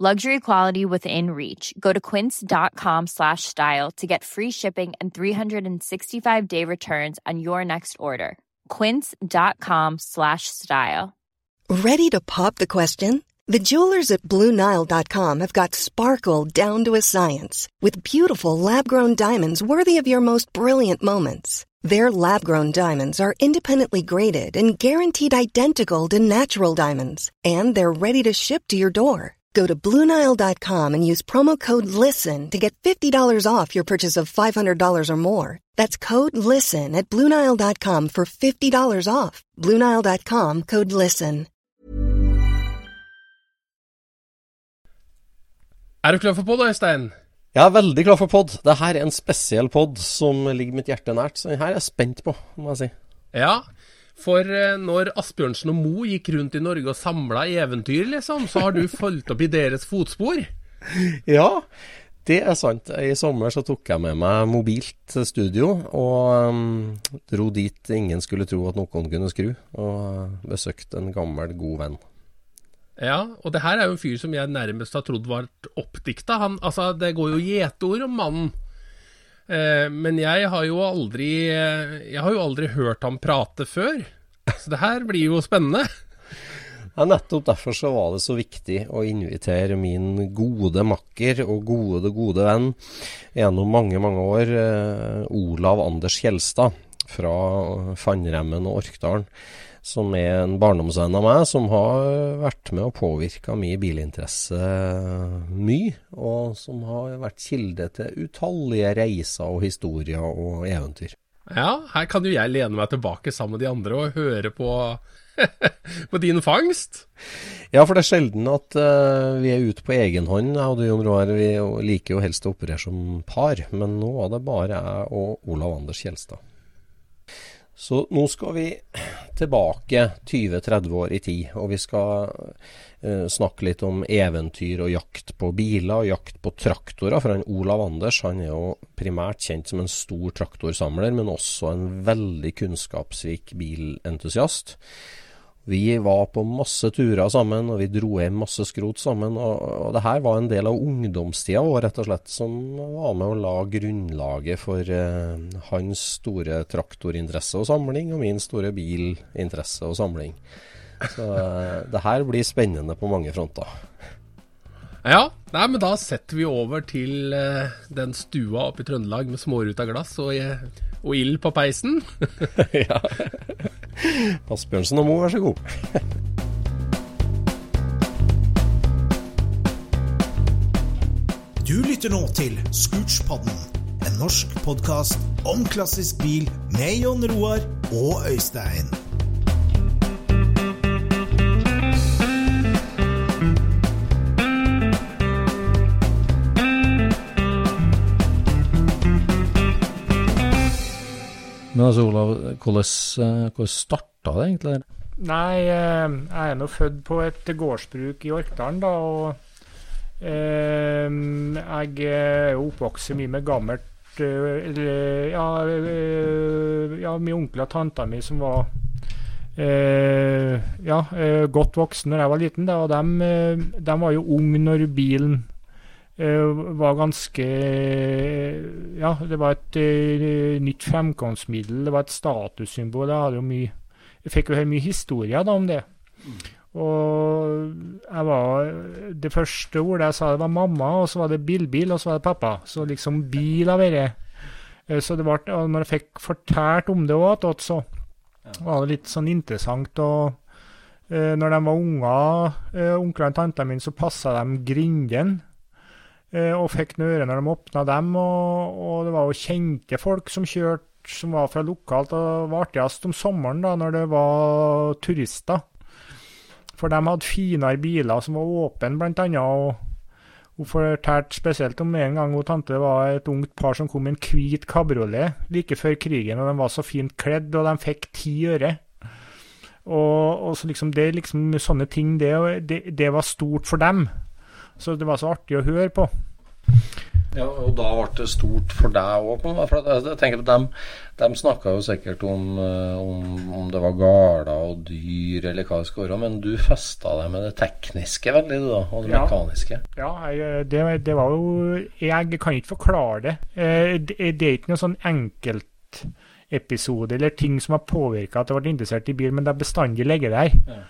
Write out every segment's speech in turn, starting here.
Luxury quality within reach. Go to quince.com slash style to get free shipping and 365-day returns on your next order. quince.com slash style. Ready to pop the question? The jewelers at BlueNile.com have got sparkle down to a science with beautiful lab grown diamonds worthy of your most brilliant moments. Their lab grown diamonds are independently graded and guaranteed identical to natural diamonds, and they're ready to ship to your door. Go to BlueNile.com and use promo code LISTEN to get $50 off your purchase of $500 or more. That's code LISTEN at BlueNile.com for $50 off. BlueNile.com code LISTEN. Er du klar for pod, Øystein? Jeg er veldig klar for pod. Dette er en spesiell pod som ligger mitt hjerte nært, så denne er jeg spent på, må jeg si. Ja, for eh, når Asbjørnsen og Mo gikk rundt i Norge og samla eventyr, liksom, så har du fulgt opp i deres fotspor. Ja, det er sant. I sommer så tok jeg med meg mobilt studio og um, dro dit ingen skulle tro at noen kunne skru, og besøkte en gammel, god venn. Ja, og det her er jo en fyr som jeg nærmest har trodd var oppdikta. Han, altså, det går jo gjeteord om mannen. Eh, men jeg har jo aldri eh, Jeg har jo aldri hørt ham prate før. Så det her blir jo spennende. Ja, Nettopp derfor så var det så viktig å invitere min gode makker og gode, gode venn gjennom mange, mange år, eh, Olav Anders Kjelstad fra Fannremmen og Orkdalen som er en barndomsvenn av meg, som har vært med og påvirka min bilinteresse mye, og som har vært kilde til utallige reiser og historier og eventyr. Ja, her kan jo jeg lene meg tilbake sammen med de andre og høre på, på din fangst. Ja, for det er sjelden at uh, vi er ute på egen hånd. Jeg og du, Jon Roar, vi liker jo helst å operere som par, men nå var det bare jeg og Olav Anders Kjelstad. Så nå skal vi tilbake 20-30 år i tid, og vi skal uh, snakke litt om eventyr og jakt på biler og jakt på traktorer. For han Olav Anders han er jo primært kjent som en stor traktorsamler, men også en veldig kunnskapsrik bilentusiast. Vi var på masse turer sammen, og vi dro hjem masse skrot sammen. Og, og det her var en del av ungdomstida vår, rett og slett, som var med å la grunnlaget for eh, hans store traktorinteresse og samling, og min store bilinteresse og samling. Så eh, det her blir spennende på mange fronter. Ja, nei, men da setter vi over til eh, den stua oppe i Trøndelag med småruta glass og, og ild på peisen. ja. Asbjørnsen og Mo, vær så god. Du lytter nå til Scootspodden, en norsk podkast om klassisk bil med Jon Roar og Øystein. Men altså, Olav, hvordan, eh, hvordan starta det egentlig? Nei, eh, jeg er nå født på et gårdsbruk i Orkdalen, da. Og eh, jeg er jo oppvokst mye med gammelt Eller ja, ja min onkel og tanta mi som var eh, ja, godt voksne når jeg var liten, da, og de, de var jo unge når bilen var ganske Ja, det var et uh, nytt fremkomstmiddel. Det var et statussymbol. Jeg, mye, jeg fikk jo høre mye historier da om det. Mm. Og jeg var Det første ordet jeg sa, det var mamma, og så var det bilbil, og så var det pappa. Så liksom bil av vært Eh, så det ble, og når jeg fikk fortalt om det òg, så var det litt sånn interessant. og eh, Når de var unger, eh, onklene og tantene mine, så passa de grindene. Eh, og fikk nøre når de åpna dem. Og, og, det var jo kjente folk som kjørte, som var fra lokalt. Og det var artigst om sommeren, da, når det var turister. For de hadde finere biler som var åpne, annet. og hun fortalte spesielt om en gang hun tante var et ungt par som kom i en hvit kabriolet like før krigen, og de var så fint kledd, og de fikk ti øre. Og, og så liksom det liksom sånne ting, det, det, det var stort for dem. Så det var så artig å høre på. Ja, og da ble det stort for deg òg. Jeg tenker på dem, De snakka jo sikkert om, eh, om, om, det var gårder og dyr eller hva det skulle være, men du festa deg med det tekniske veldig, du da, og det ja. mekaniske? Ja, jeg, det, det, var jo Jeg kan ikke forklare det. Eh, det, det er ikke noe sånn enkeltepisode eller ting som har påvirka at jeg ble interessert i bil, men det er bestandig ligget der. Ja.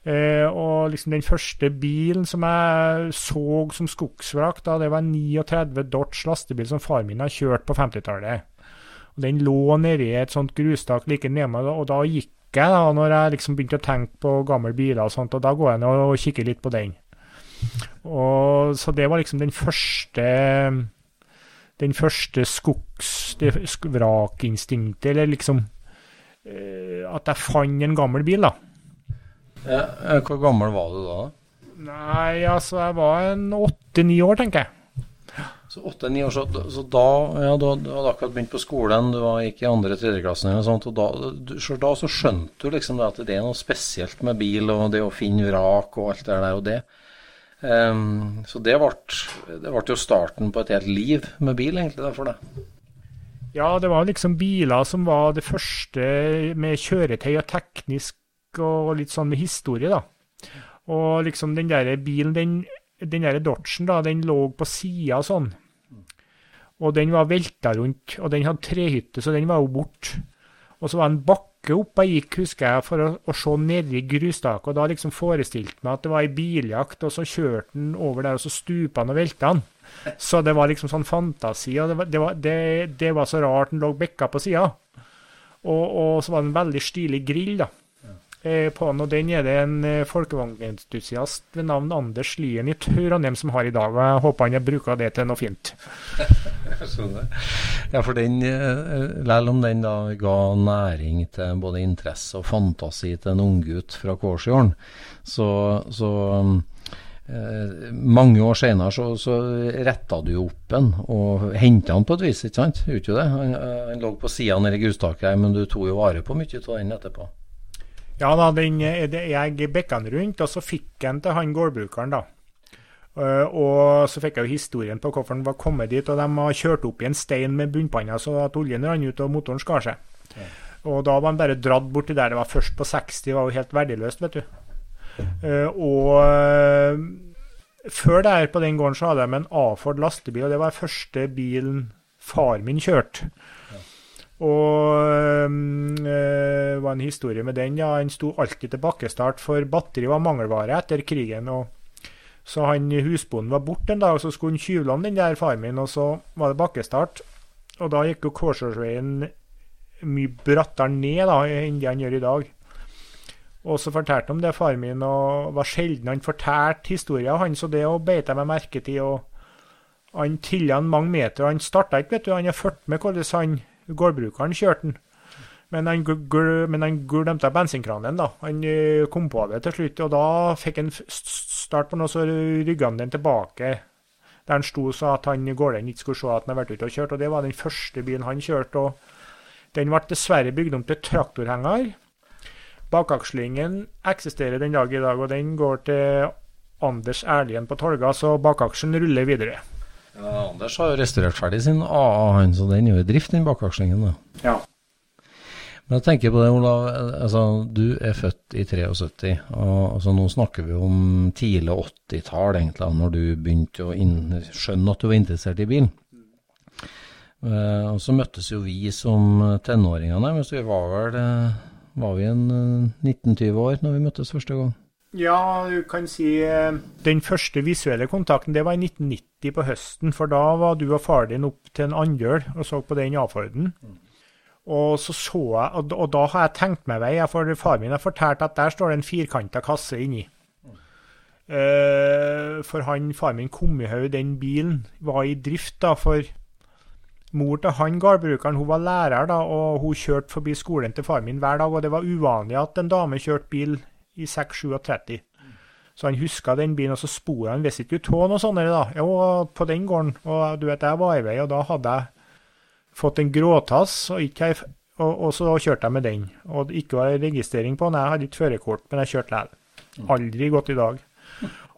Uh, og liksom den første bilen som jeg så som skogsvrak, da, det var en 39 Dodge lastebil som far min har kjørt på 50-tallet. Og Den lå nedi et sånt grustak like nede og da gikk jeg, da, når jeg liksom begynte å tenke på gamle biler og sånt, og da går jeg ned og kikker litt på den. Og Så det var liksom den første den første skogsvrakinstinktet, eller liksom uh, At jeg fant en gammel bil, da. Ja, hvor gammel var du da? Nei, altså jeg var en åtte-ni år, tenker jeg. Så åtte-ni år, så, så, da ja, du hadde akkurat begynt på skolen, du var, gikk i andre tredjeklassen eller sånt, og da, du, da så skjønte du liksom at det er noe spesielt med bil og det å finne vrak og alt det der og det. Um, så det ble jo starten på et helt liv med bil, egentlig, da, for deg. Ja, det var liksom biler som var det første med kjøretøy og teknisk og litt sånn med historie, da. Og liksom den der bilen, den, den der Dodgen, da, den lå på sida sånn. Og den var velta rundt, og den hadde trehytte, så den var jo borte. Og så var det en bakke opp jeg gikk, husker jeg, for å, å se nedi grustaket. Og da liksom forestilte meg at det var ei biljakt, og så kjørte den over der, og så stupa han og velta han. Så det var liksom sånn fantasi. Og det var, det var, det, det var så rart den lå bekka på sida. Og, og, så var det en veldig stilig grill, da. Eh, på den, og den er det en eh, folkevognentusiast ved navn Anders Lyen i Trondheim som har i dag. og Jeg håper han har bruka det til noe fint. ja, for den, eh, selv om den da ga næring til både interesse og fantasi til en unggutt fra Kårsjorden, så, så eh, mange år senere så, så retta du opp den og henta han på et vis, ikke sant? Gjorde jo det? Han, han lå på sida nede grustaket, men du tok jo vare på mye av den etterpå? Ja da, den, jeg bikka den rundt, og så fikk jeg den til han gårdbrukeren, da. Uh, og så fikk jeg jo historien på hvorfor den var kommet dit, og de har kjørt opp i en stein med bunnpanna så at oljen rant ut og motoren skar seg. Ja. Og da var han bare dratt borti der det var først på 60, det var jo helt verdiløst, vet du. Uh, og før før der på den gården så hadde de en A-Ford lastebil, og det var første bilen far min kjørte. Og øh, var en historie med den. ja, Han sto alltid til bakkestart, for batteri var mangelvare etter krigen. og Så han husbonden var borte en dag, og så skulle han tjuvlåne den der far min, og så var det bakkestart. Og da gikk jo Kårsåsveien mye brattere ned da, enn det han gjør i dag. Og så fortalte han det far min, og var sjelden han fortalte historier, han, så det beit jeg meg merke til. og Han tilla mange meter, og han starta ikke, vet du. Han har fulgt med hvordan han Gårdbrukeren kjørte den. Men han, men han glemte bensinkranen. da. Han eh, kom på det til slutt, og da fikk han start på noe, så rygga han den tilbake der han sto så at han gårdeieren ikke skulle se at han hadde vært ute og kjørt. og Det var den første bilen han kjørte. og Den ble dessverre bygd om til traktorhenger. Bakakslingen eksisterer den dag i dag, og den går til Anders Erlien på Tolga, så bakaksjen ruller videre. Ja, Anders har jo restaurert ferdig sin AA, han, så den er jo i drift, den bakakslingen. da. Ja. Men jeg tenker på det, Olav. altså Du er født i 73. og altså, Nå snakker vi om tidlig 80-tall, egentlig, når du begynte å skjønne at du var interessert i bil. Uh, og Så møttes jo vi som tenåringer, men vi var vel uh, var vi en uh, eh, 19-20 år når vi møttes første gang? Ja, du kan si eh, Den første visuelle kontakten det var i 1990 på høsten. For da var du og far din opp til en andøl og så på den A-Forden. Og så så jeg, og, og da har jeg tenkt meg vei, for far min har fortalt at der står det en firkanta kasse inni. Uh, for han, far min kom i haug den bilen, var i drift da, for mor til han gårdbrukeren hun var lærer da, og hun kjørte forbi skolen til far min hver dag. Og det var uvanlig at en dame kjørte bil i 6-37. Så han huska den bilen, og så spor han visste ikke av noe sånt. da. Jo, på den gården. Og du vet, jeg var i vei, og da hadde jeg fått en gråtass, og, ikke, og, og så kjørte jeg med den. Og det ikke var registrering på den. Jeg hadde ikke førerkort, men jeg kjørte likevel. Aldri gått i dag.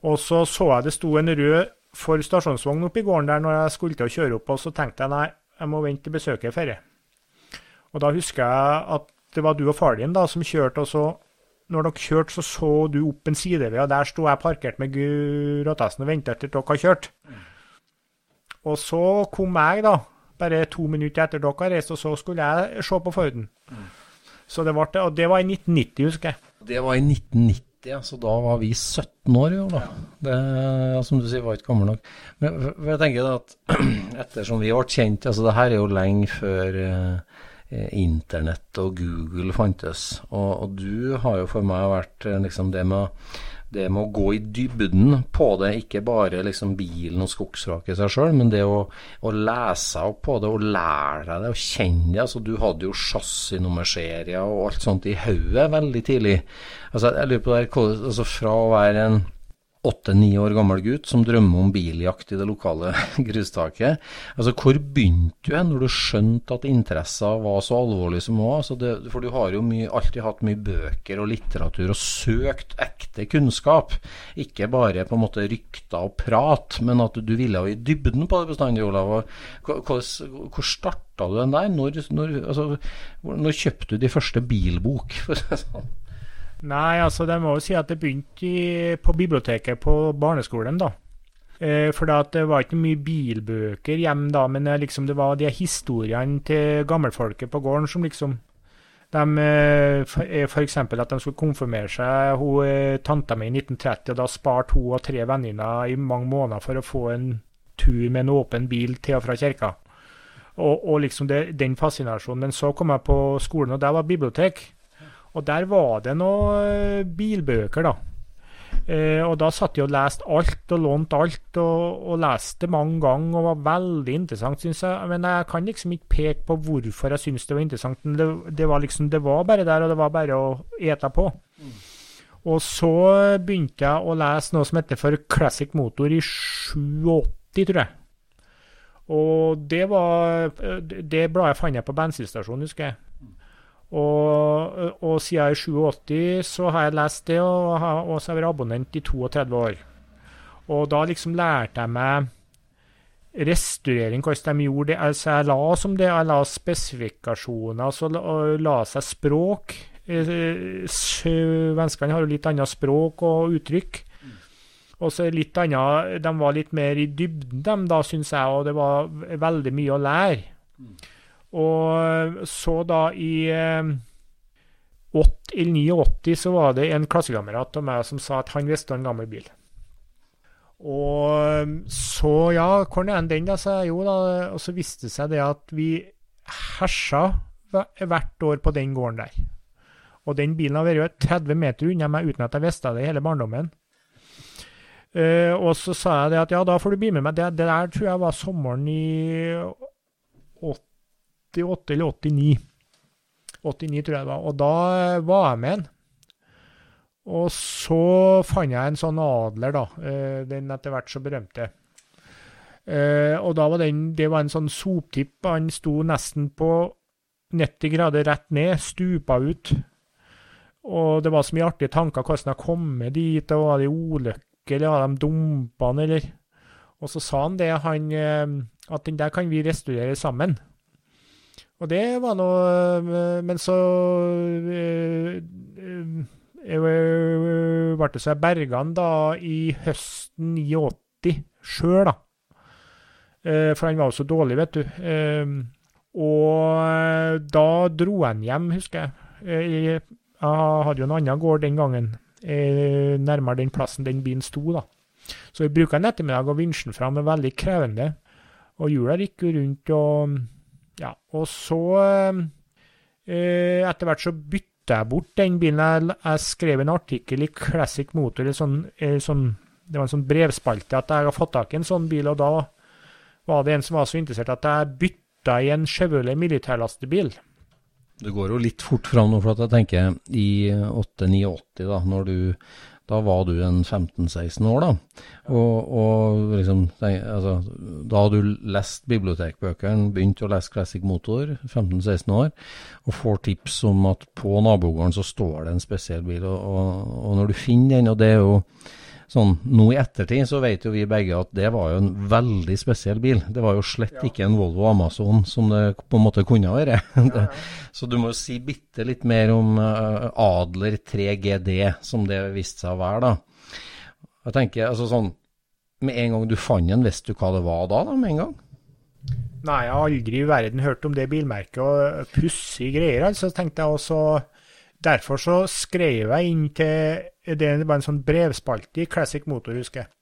Og så så jeg det sto en rød for stasjonsvogn oppi gården der når jeg skulle til å kjøre opp, og så tenkte jeg nei, jeg må vente til besøket er ferdig. Og da husker jeg at det var du og far din da som kjørte, og så når dere kjørte, så så du opp en sidevei, og der sto jeg parkert med gråtassen og venta til dere har kjørt. Og så kom jeg, da, bare to minutter etter dere har reist, og så skulle jeg se på Forden. Så det ble, og det var i 1990, husker jeg. Det var i 1990, ja, så da var vi 17 år, jo da. Det, som du sier, var ikke gammel nok. Men jeg tenker da at ettersom vi ble kjent, altså det her er jo lenge før eh, internett og Google fantes. Og, og, du har jo for meg vært eh, liksom det med, det med å gå i dybden på det, ikke bare liksom bilen og skogsraket seg sjøl, men det å, å lese opp på det og lære deg det og kjenne det. Altså, du hadde jo chassisnummerserier og alt sånt i hodet veldig tidlig. Altså, jeg lurer på det, altså, Fra å være en åtte-ni år gammel gutt som drømmer om biljakt i det lokale grustaket. Altså, Hvor begynte du når du skjønte at interesser var så alvorlig som var? Altså for du har jo mye, alltid hatt mye bøker og litteratur og søkt ekte kunnskap. Ikke bare på en måte rykter og prat, men at du ville i dybden på det bestandig, Olav. Hvor, hvor starta du den der? Når, når, altså, når kjøpte du de første bilbok? for å si sånn? Nei, altså det må jo si at det begynte i, på biblioteket på barneskolen, da. Eh, for det var ikke mye bilbøker hjemme da, men liksom det var de historiene til gammelfolket på gården som liksom de, F.eks. at de skulle konfirmere seg hun eh, tanta mi i 1930, og da sparte hun og tre venninner i mange måneder for å få en tur med en åpen bil til og fra kirka. Og, og liksom det, den fascinasjonen. Men så kom jeg på skolen, og der var bibliotek. Og der var det noen eh, bilbøker, da. Eh, og da satt jeg og leste alt og lånte alt, og, og leste mange ganger, og var veldig interessant, syns jeg. Men jeg kan liksom ikke peke på hvorfor jeg syns det var interessant. Det, det, var liksom, det var bare der, og det var bare å ete på. Mm. Og så begynte jeg å lese noe som heter for Classic Motor i 87, tror jeg. Og det var Det bladet fant jeg på bensinstasjonen, husker jeg. Og, og siden er 87 så har jeg lest det, og, og så har jeg vært abonnent i 32 år. Og da liksom lærte jeg meg restaurering, hvordan de gjorde det. Altså jeg la som det, jeg la spesifikasjoner, så la, la seg språk. Eh, svenskene har jo litt annet språk og uttrykk. Og så litt annet, De var litt mer i dybden, dem da, syns jeg, og det var veldig mye å lære. Og så da i eh, 8 eller 89 så var det en klassekamerat av meg som sa at han visste en gammel bil. Og så, ja, hvor er den, da, jeg jo, da. Og så viste det seg det at vi hersa hvert år på den gården der. Og den bilen har vært 30 meter unna meg uten at jeg visste det i hele barndommen. Uh, og så sa jeg det at ja, da får du bli med meg. Det, det der tror jeg var sommeren i 80 88 eller 89. 89, tror jeg det var. Og da var jeg med en. Og så fant jeg en sånn adler, da. Eh, den etter hvert så berømte. Eh, og da var den Det var en sånn soptipp. Han sto nesten på 90 grader rett ned, stupa ut. Og det var så mye artige tanker hvordan jeg kom med dit, og var det ulykke, eller var de dumpa han, eller Og så sa han det, han, eh, at den der kan vi restaurere sammen. Og det var noe Men så øh, øh, ble det seg jeg berga da i høsten 89 sjøl, da. For han var jo så dårlig, vet du. Og da dro han hjem, husker jeg. Jeg hadde jo en annen gård den gangen, eh, nærmere den plassen den bilen sto. da. Så vi bruker en ettermiddag og vinsjen fram. Er veldig krevende. Og hjula gikk rundt og Ja. Og så eh, Etter hvert så bytta jeg bort den bilen. Jeg, jeg skrev en artikkel i Classic Motor, sånn, sånn, det var en sånn brevspalte, at jeg har fått tak i en sånn bil. Og da var det en som var så interessert at jeg bytta i en Chevrolet militærlastebil. Det går jo litt fort fram nå, for at jeg tenker i 8-89, da, når du da var du en 15-16 år, da. Og, og liksom, altså, da hadde du lest bibliotekbøkene, begynt å lese Classic Motor, 15-16 år, og får tips om at på nabogården så står det en spesiell bil. Og, og, og når du finner den, og det er jo sånn nå i ettertid så vet jo vi begge at det var jo en veldig spesiell bil. Det var jo slett ja. ikke en Volvo Amazon som det på en måte kunne være. Ja, ja. så du må jo si bitte litt mer om uh, Adler 3GD, som det viste seg å være, da. Jeg tenker altså sånn Med en gang du fant den, visste du hva det var da? da, med en gang? Nei, jeg har aldri i verden hørt om det bilmerket, og pussige greier. altså tenkte jeg også Derfor så skrev jeg inn til Det var en sånn brevspalte i Classic Motor, husker jeg.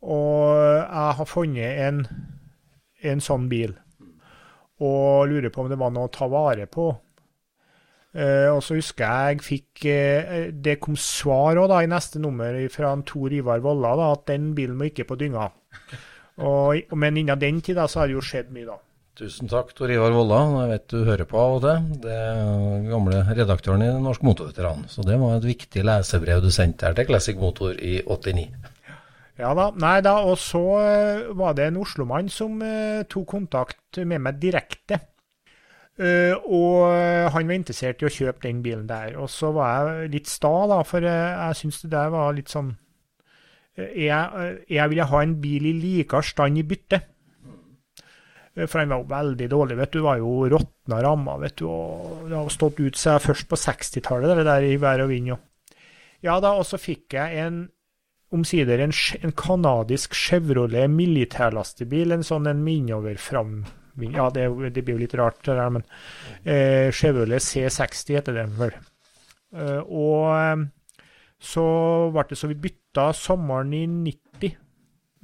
Og jeg har funnet en, en sånn bil. Og lurer på om det var noe å ta vare på. Uh, og så husker jeg jeg fikk uh, Det kom svar også, da, i neste nummer fra Tor Ivar Volla da, at den bilen må ikke på dynga. Og, men innen den tid så har det jo skjedd mye, da. Tusen takk, Tor Ivar Volla. Jeg vet du hører på av og til. Det er gamle redaktøren i Norsk Motorveteran. Så det var et viktig lesebrev du sendte her til Classic Motor i 89. Ja da. Nei da, og så uh, var det en oslomann som uh, tok kontakt med meg direkte. Uh, og han var interessert i å kjøpe den bilen der. Og så var jeg litt sta, da, for jeg syns det der var litt sånn jeg, jeg ville ha en bil i likere stand i bytte. Eh, for han var jo veldig dårlig. vet du, Var jo råtna rammer. vet du, og Det har stått ut seg først på 60-tallet, det der i vær og vind. Ja da, og så fikk jeg en omsider en, en kanadisk Chevrolet militærlastebil. En sånn en minnoverfram... Ja, det, det, blir jo litt rart, det der, men eh, Chevrolet C60 heter den vel. Eh, og eh, så ble det så vi bytta sommeren i 90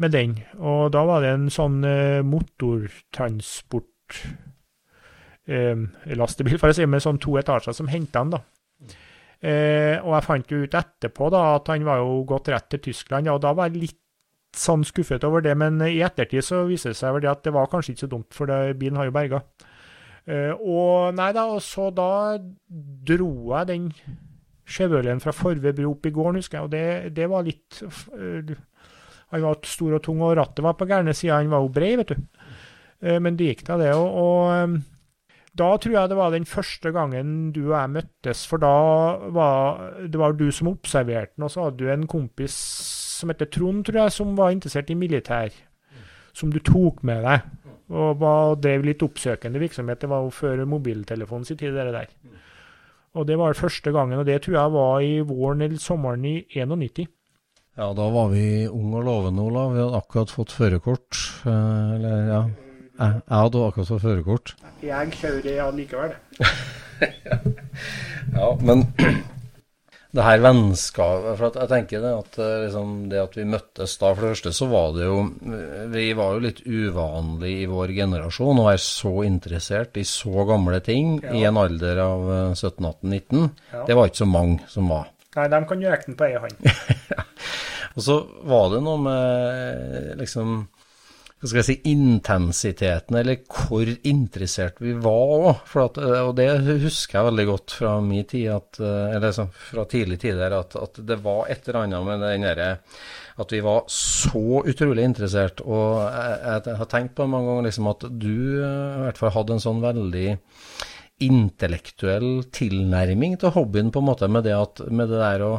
med den. Og da var det en sånn eh, motortransport eh, lastebil, for å si med sånn to etasjer, som henta han, da. Eh, og jeg fant jo ut etterpå da, at han var jo gått rett til Tyskland, ja, og da var jeg litt sånn skuffet over det, men i ettertid så viser det seg vel at det var kanskje ikke så dumt, for det, bilen har jo berga. Eh, og nei da, og så da dro jeg den Chevroleten fra Forve bro opp i gården, husker jeg, og det, det var litt uh, han var stor og tung, og rattet var på gærne sida. Han var jo brei, vet du. Eh, men det gikk da, det. Og, og eh, da tror jeg det var den første gangen du og jeg møttes, for da var det var du som observerte den, og så hadde du en kompis som heter Trond, tror jeg, som var interessert i militær, som du tok med deg. Og drev litt oppsøkende virksomhet. Det var jo før mobiltelefonen sin tid, det der. Og det var første gangen, og det tror jeg var i våren eller sommeren i 91. Ja, da var vi unge og lovende, Olav. Vi hadde akkurat fått førerkort. Eh, eller, ja. Jeg, jeg hadde akkurat fått førerkort. Jeg kjører allikevel. likevel. ja, men det her vennskapet For jeg tenker det at, eh, liksom, det at vi møttes da, for det første så var det jo Vi var jo litt uvanlig i vår generasjon å være så interessert i så gamle ting ja. i en alder av 17-18-19. Eh, ja. Det var ikke så mange som var. Nei, de kan jo den på ei hånd. Og så var det noe med liksom hva skal jeg si, intensiteten, eller hvor interessert vi var òg. Og det husker jeg veldig godt fra min tid, at, eller så, fra tidlig tid der, at, at, det var et eller annet med den derre At vi var så utrolig interessert. Og jeg, jeg, har tenkt på mange ganger liksom at du i hvert fall hadde en sånn veldig intellektuell tilnærming til hobbyen, på en måte, med det, at, med det der å,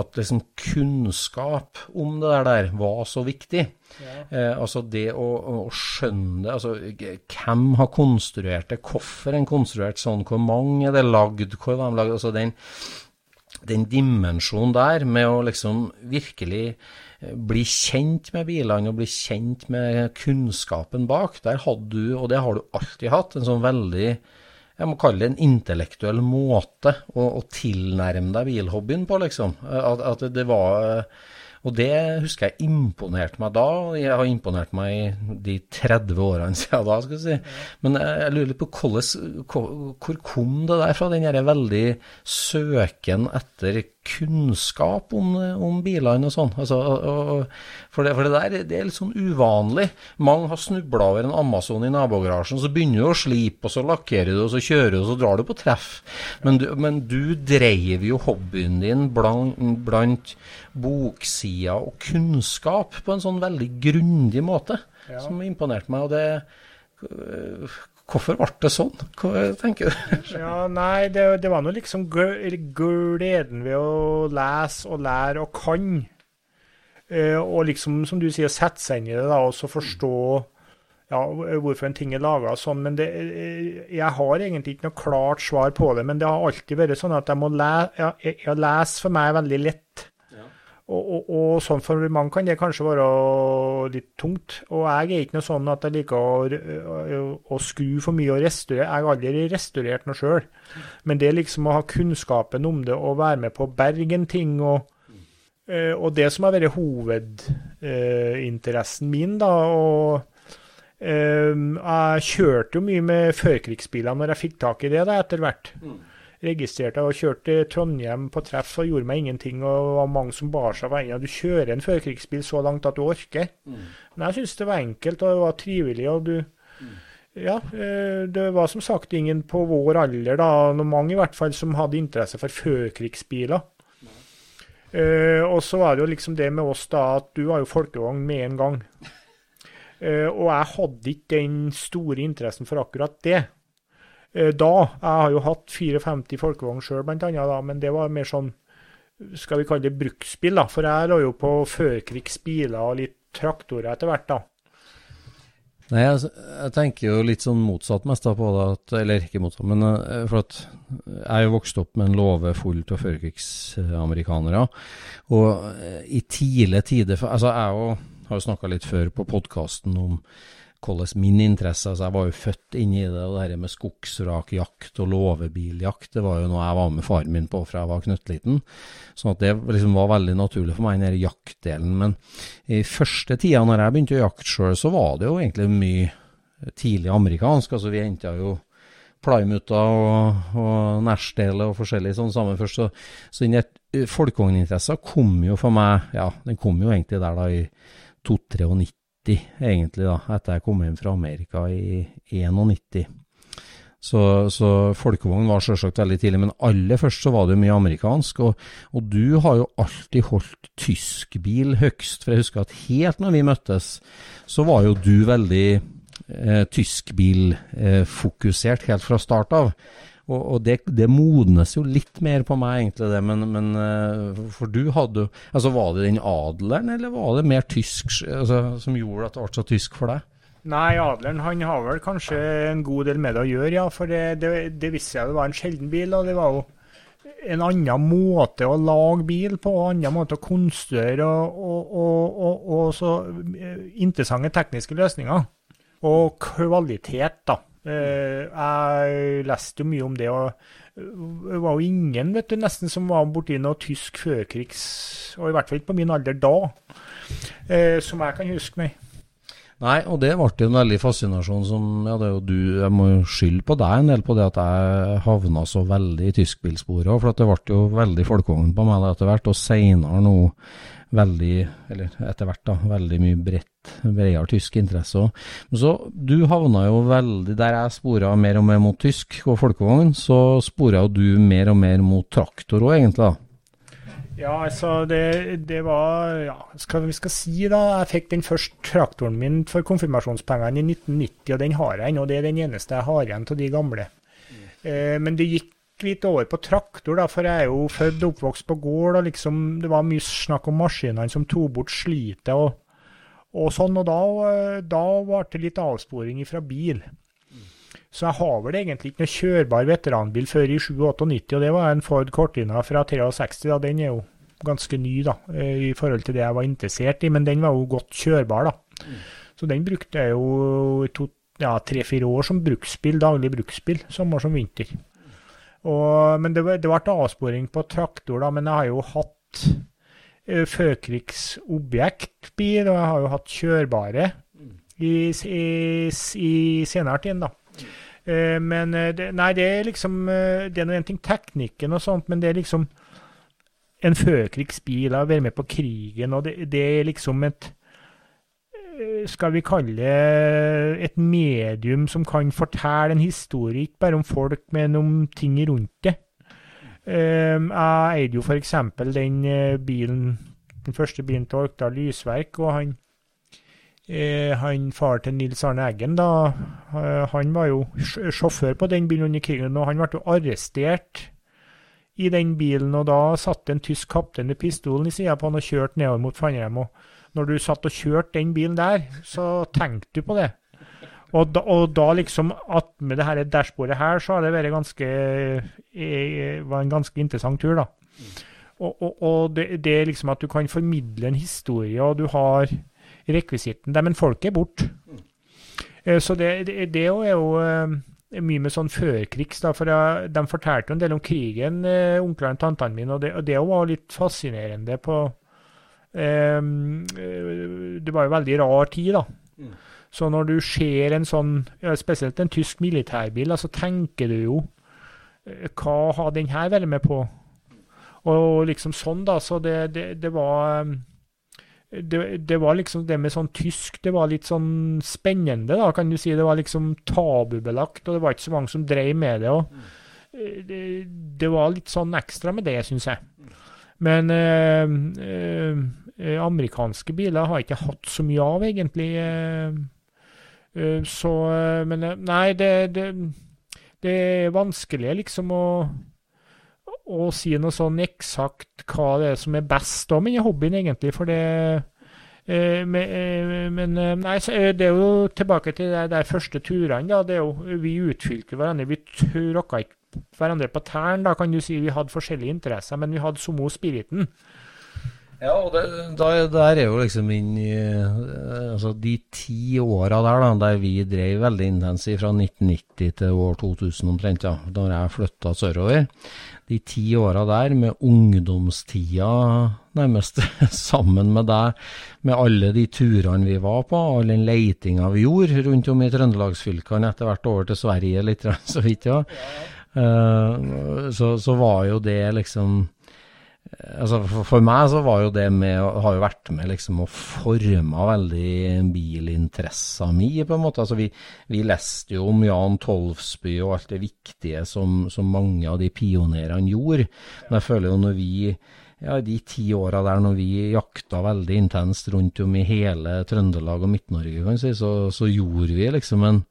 at liksom kunnskap om det der, der var så viktig. Ja. Eh, altså det å, å, skjønne altså Hvem har konstruert det, hvorfor en konstruert sånn, hvor mange er det lagd, hvor var de lagd altså den, den dimensjonen der med å liksom virkelig eh, bli kjent med bilene og bli kjent med kunnskapen bak, der hadde du, og det har du alltid hatt, en sånn veldig jeg må kalle det en intellektuell måte å, å tilnærme deg bilhobbyen på, liksom. At, at det var og det husker jeg imponerte meg da. Jeg har imponert meg i de 30 årene siden da, skal jeg si. Men jeg lurer litt på hvor kom det der fra, den veldig søken etter kunnskap om, om bilene og sånn? Altså, for, for det der det er litt sånn uvanlig. Mange har snubla over en Amazon i nabogarasjen, så begynner du å slipe, og så lakkerer du, og så kjører du, og så drar du på treff. Men du, men du dreiv jo hobbyen din blant, blant boksider og kunnskap på en sånn veldig grundig måte, ja. som imponerte meg. og det Hvorfor ble det sånn? Hva tenker du? ja, Nei, det, det var nå liksom gleden ved å lese og lære og kan. Eh, og liksom, som du sier, sette seg inn i det da, og så forstå ja, hvorfor en ting er laga sånn. Men det, eh, jeg har egentlig ikke noe klart svar på det. Men det har alltid vært sånn at jeg må lese, ja, jeg, lese for meg veldig lett. Og, og, og, sånn for mange kan det kanskje være litt tungt. Og jeg er ikke noe sånn at jeg liker å, å skru for mye og restaurere. Jeg har aldri restaurert noe sjøl. Men det liksom å ha kunnskapen om det og være med på å berge en ting og, eh, og det som har vært hovedinteressen min, da. og Um, jeg kjørte jo mye med førkrigsbiler når jeg fikk tak i det da, etter hvert. Mm registrerte og kjørte Trondheim på treff og gjorde meg ingenting. Og det var mange som bar seg veien. Du kjører en førkrigsbil så langt at du orker. Mm. Men jeg syns det var enkelt, og det var trivelig. og du mm. Ja, eh, det var som sagt ingen på vår alder, da, mange i hvert fall, som hadde interesse for førkrigsbiler. Uh, og så var det jo liksom det med oss da, at du var jo folkevogn med en gang. Uh, og jeg hadde ikke den store interessen for akkurat det. Eh, da. Jeg har jo hatt 54 folkevogn sjøl, bl.a., men det var mer sånn skal vi kalle det bruksbil, da. For jeg lå jo på førkrigsbiler og litt traktorer etter hvert, da. Nei, jeg, jeg, tenker jo litt sånn motsatt mest da på det, at, eller ikke motsatt, men uh, for at jeg er jo vokst opp med en låve full av førkrigsamerikanere. Og uh, i tidlige tider Altså, jeg jo, har jo snakka litt før på podkasten om hvordan min interesse altså Jeg var jo født inn i det, og det her med skogsrakjakt og låvebiljakt, det var jo noe jeg var med faren min på fra jeg var knøttliten. Sånn at det liksom var veldig naturlig for meg, den jaktdelen. Men i første tida når jeg begynte å jakte sjøl, så var det jo egentlig mye tidlig amerikansk. Altså vi henta jo Plymouta og, og Nashdale og forskjellig sånn sammen først. Så, så den folkevogninteressen kom jo for meg, ja, den kom jo egentlig der da i 92 egentlig, da, etter jeg kom hjem fra Amerika i 91. Så, så folkevogn var selvsagt veldig tidlig, men aller først så var det jo mye amerikansk. Og, og, du har jo alltid holdt tysk bil høgst, for jeg husker at helt når vi møttes, så var jo du veldig eh, tyskbilfokusert eh, helt fra start av. Og, og det, det, modnes jo litt mer på meg, egentlig, det. Men, men eh, for du hadde jo Altså, var det den adelen, eller var det mer tysk altså, som gjorde at det ble så tysk for deg? Nei, adelen han har vel kanskje en god del med det å gjøre, ja. For det, det, det visste jeg det var en sjelden bil, og det var jo en annen måte å lage bil på, en annen måte å konstruere og, og, og, og, så eh, interessante tekniske løsninger. Og kvalitet, da. Eh, jeg leste jo mye om det, og det var jo ingen vet du, nesten som var borti noe tysk førkrigs, og i hvert fall ikke på min alder da, eh, som jeg kan huske meg. Nei, og det ble en veldig fascinasjon som Ja, det er jo du Jeg må jo skylde på deg en del på det at jeg havna så veldig i tyskbilsporet òg, for det ble jo veldig folkevogn på meg etter hvert, og seinere nå veldig, eller etter hvert, da, veldig mye bredt, bredere tysk interesse òg. Men så, du havna jo veldig Der jeg spora mer og mer mot tysk og folkevogn, så spora jo du mer og mer mot traktor òg, egentlig. da. Ja, altså det, det var Ja, skal vi skal si, da. Jeg fikk den første traktoren min for konfirmasjonspengene i 1990, og den har jeg ennå. Det er den eneste jeg har igjen av de gamle. Mm. Eh, men det gikk litt over på traktor, da, for jeg er jo født og oppvokst på gård. og liksom, Det var mye snakk om maskinene som tok bort slitet og, og sånn. Og da, da ble det litt avsporing fra bil. Så jeg har vel egentlig ikke noe kjørbar veteranbil før i 97-98, og det var en Ford Cortina fra 63. da, Den er jo ganske ny da, i forhold til det jeg var interessert i, men den var jo godt kjørbar. da. Så den brukte jeg jo i ja, tre-fire år som bruksbil, daglig bruksbil, sommer som vinter. Og, men det, det ble avsporing på traktor, da, men jeg har jo hatt uh, førkrigsobjektbil, og jeg har jo hatt kjørbare i, i, i senere tid, da. Uh, men det, nei, det er liksom Det er nå ting teknikken og sånt, men det er liksom en førkrigsbil, å være med på krigen, og det, det er liksom et skal vi kalle et medium som kan fortelle en historie, ikke bare om folk, men om ting rundt det. Um, jeg eide jo f.eks. den uh, bilen, den første bilen til Orkdal Lysverk, og han, uh, han far til Nils Arne Eggen, da, uh, han var jo sjåfør på den bilen under krigen, og han ble jo arrestert i den bilen, og da satt en tysk kaptein med pistolen i sida på han og kjørte nedover mot Fannheim. og når du satt og kjørte den bilen der, så tenkte du på det. Og da, og da liksom at med det her dashbordet her, så har det vært ganske eh, var en ganske interessant tur, da. Og, og, og det, det, er liksom at du kan formidle en historie, og du har rekvisitten der, men folk er borte. Eh, så det, det, det, er jo eh, mye med sånn førkrigs, da, for jeg, de fortalte jo en del om krigen, onklene og tantene mine, og det, og det var litt fascinerende på eh, det var jo veldig rar tid, da. Mm. Så når du ser en sånn, spesielt en tysk militærbil, så tenker du jo eh, Hva har den her vært med på? Og liksom sånn, da. Så det, det, det var ehm, det, det, var liksom det med sånn tysk Det var litt sånn spennende, da, kan du si. Det var liksom tabubelagt, og det var ikke så mange som drev med det. og mm. eh, det, det var litt sånn ekstra med det, syns jeg. Men øh, eh, amerikanske biler har jeg ikke hatt så mye av, egentlig. Eh, eh så eh, Men eh, nei, det, det, det, er vanskelig liksom å, å si noe sånn eksakt hva det er som er best da med hobbyen, egentlig. For det men, men nei, det er jo tilbake til de første turene. da, det er jo, Vi utfylte hverandre. Vi tråkka ikke hverandre på tærne, da kan du si. Vi hadde forskjellige interesser, men vi hadde samme spiriten. Ja, og det, der, der er jo liksom inn i altså De ti åra der da, der vi drev veldig intensivt fra 1990 til år 2000 omtrent, ja, da jeg flytta sørover. De ti åra der med ungdomstida nærmest sammen med deg, med alle de turene vi var på, all den leitinga vi gjorde rundt om i trøndelagsfylkene, etter hvert over til Sverige litt så vidt, ja. Uh, så, så, var jo det liksom altså for, meg så var jo det med Har jo vært med liksom og forma veldig bilinteressa mi, på en måte. Altså vi, vi, leste jo om Jan Tolvsby og alt det viktige som, som mange av de pionerene gjorde. Men jeg føler jo når vi ja, de ti åra der når vi jakta veldig intenst rundt om i hele Trøndelag og Midt-Norge, kan si, så, så gjorde vi liksom en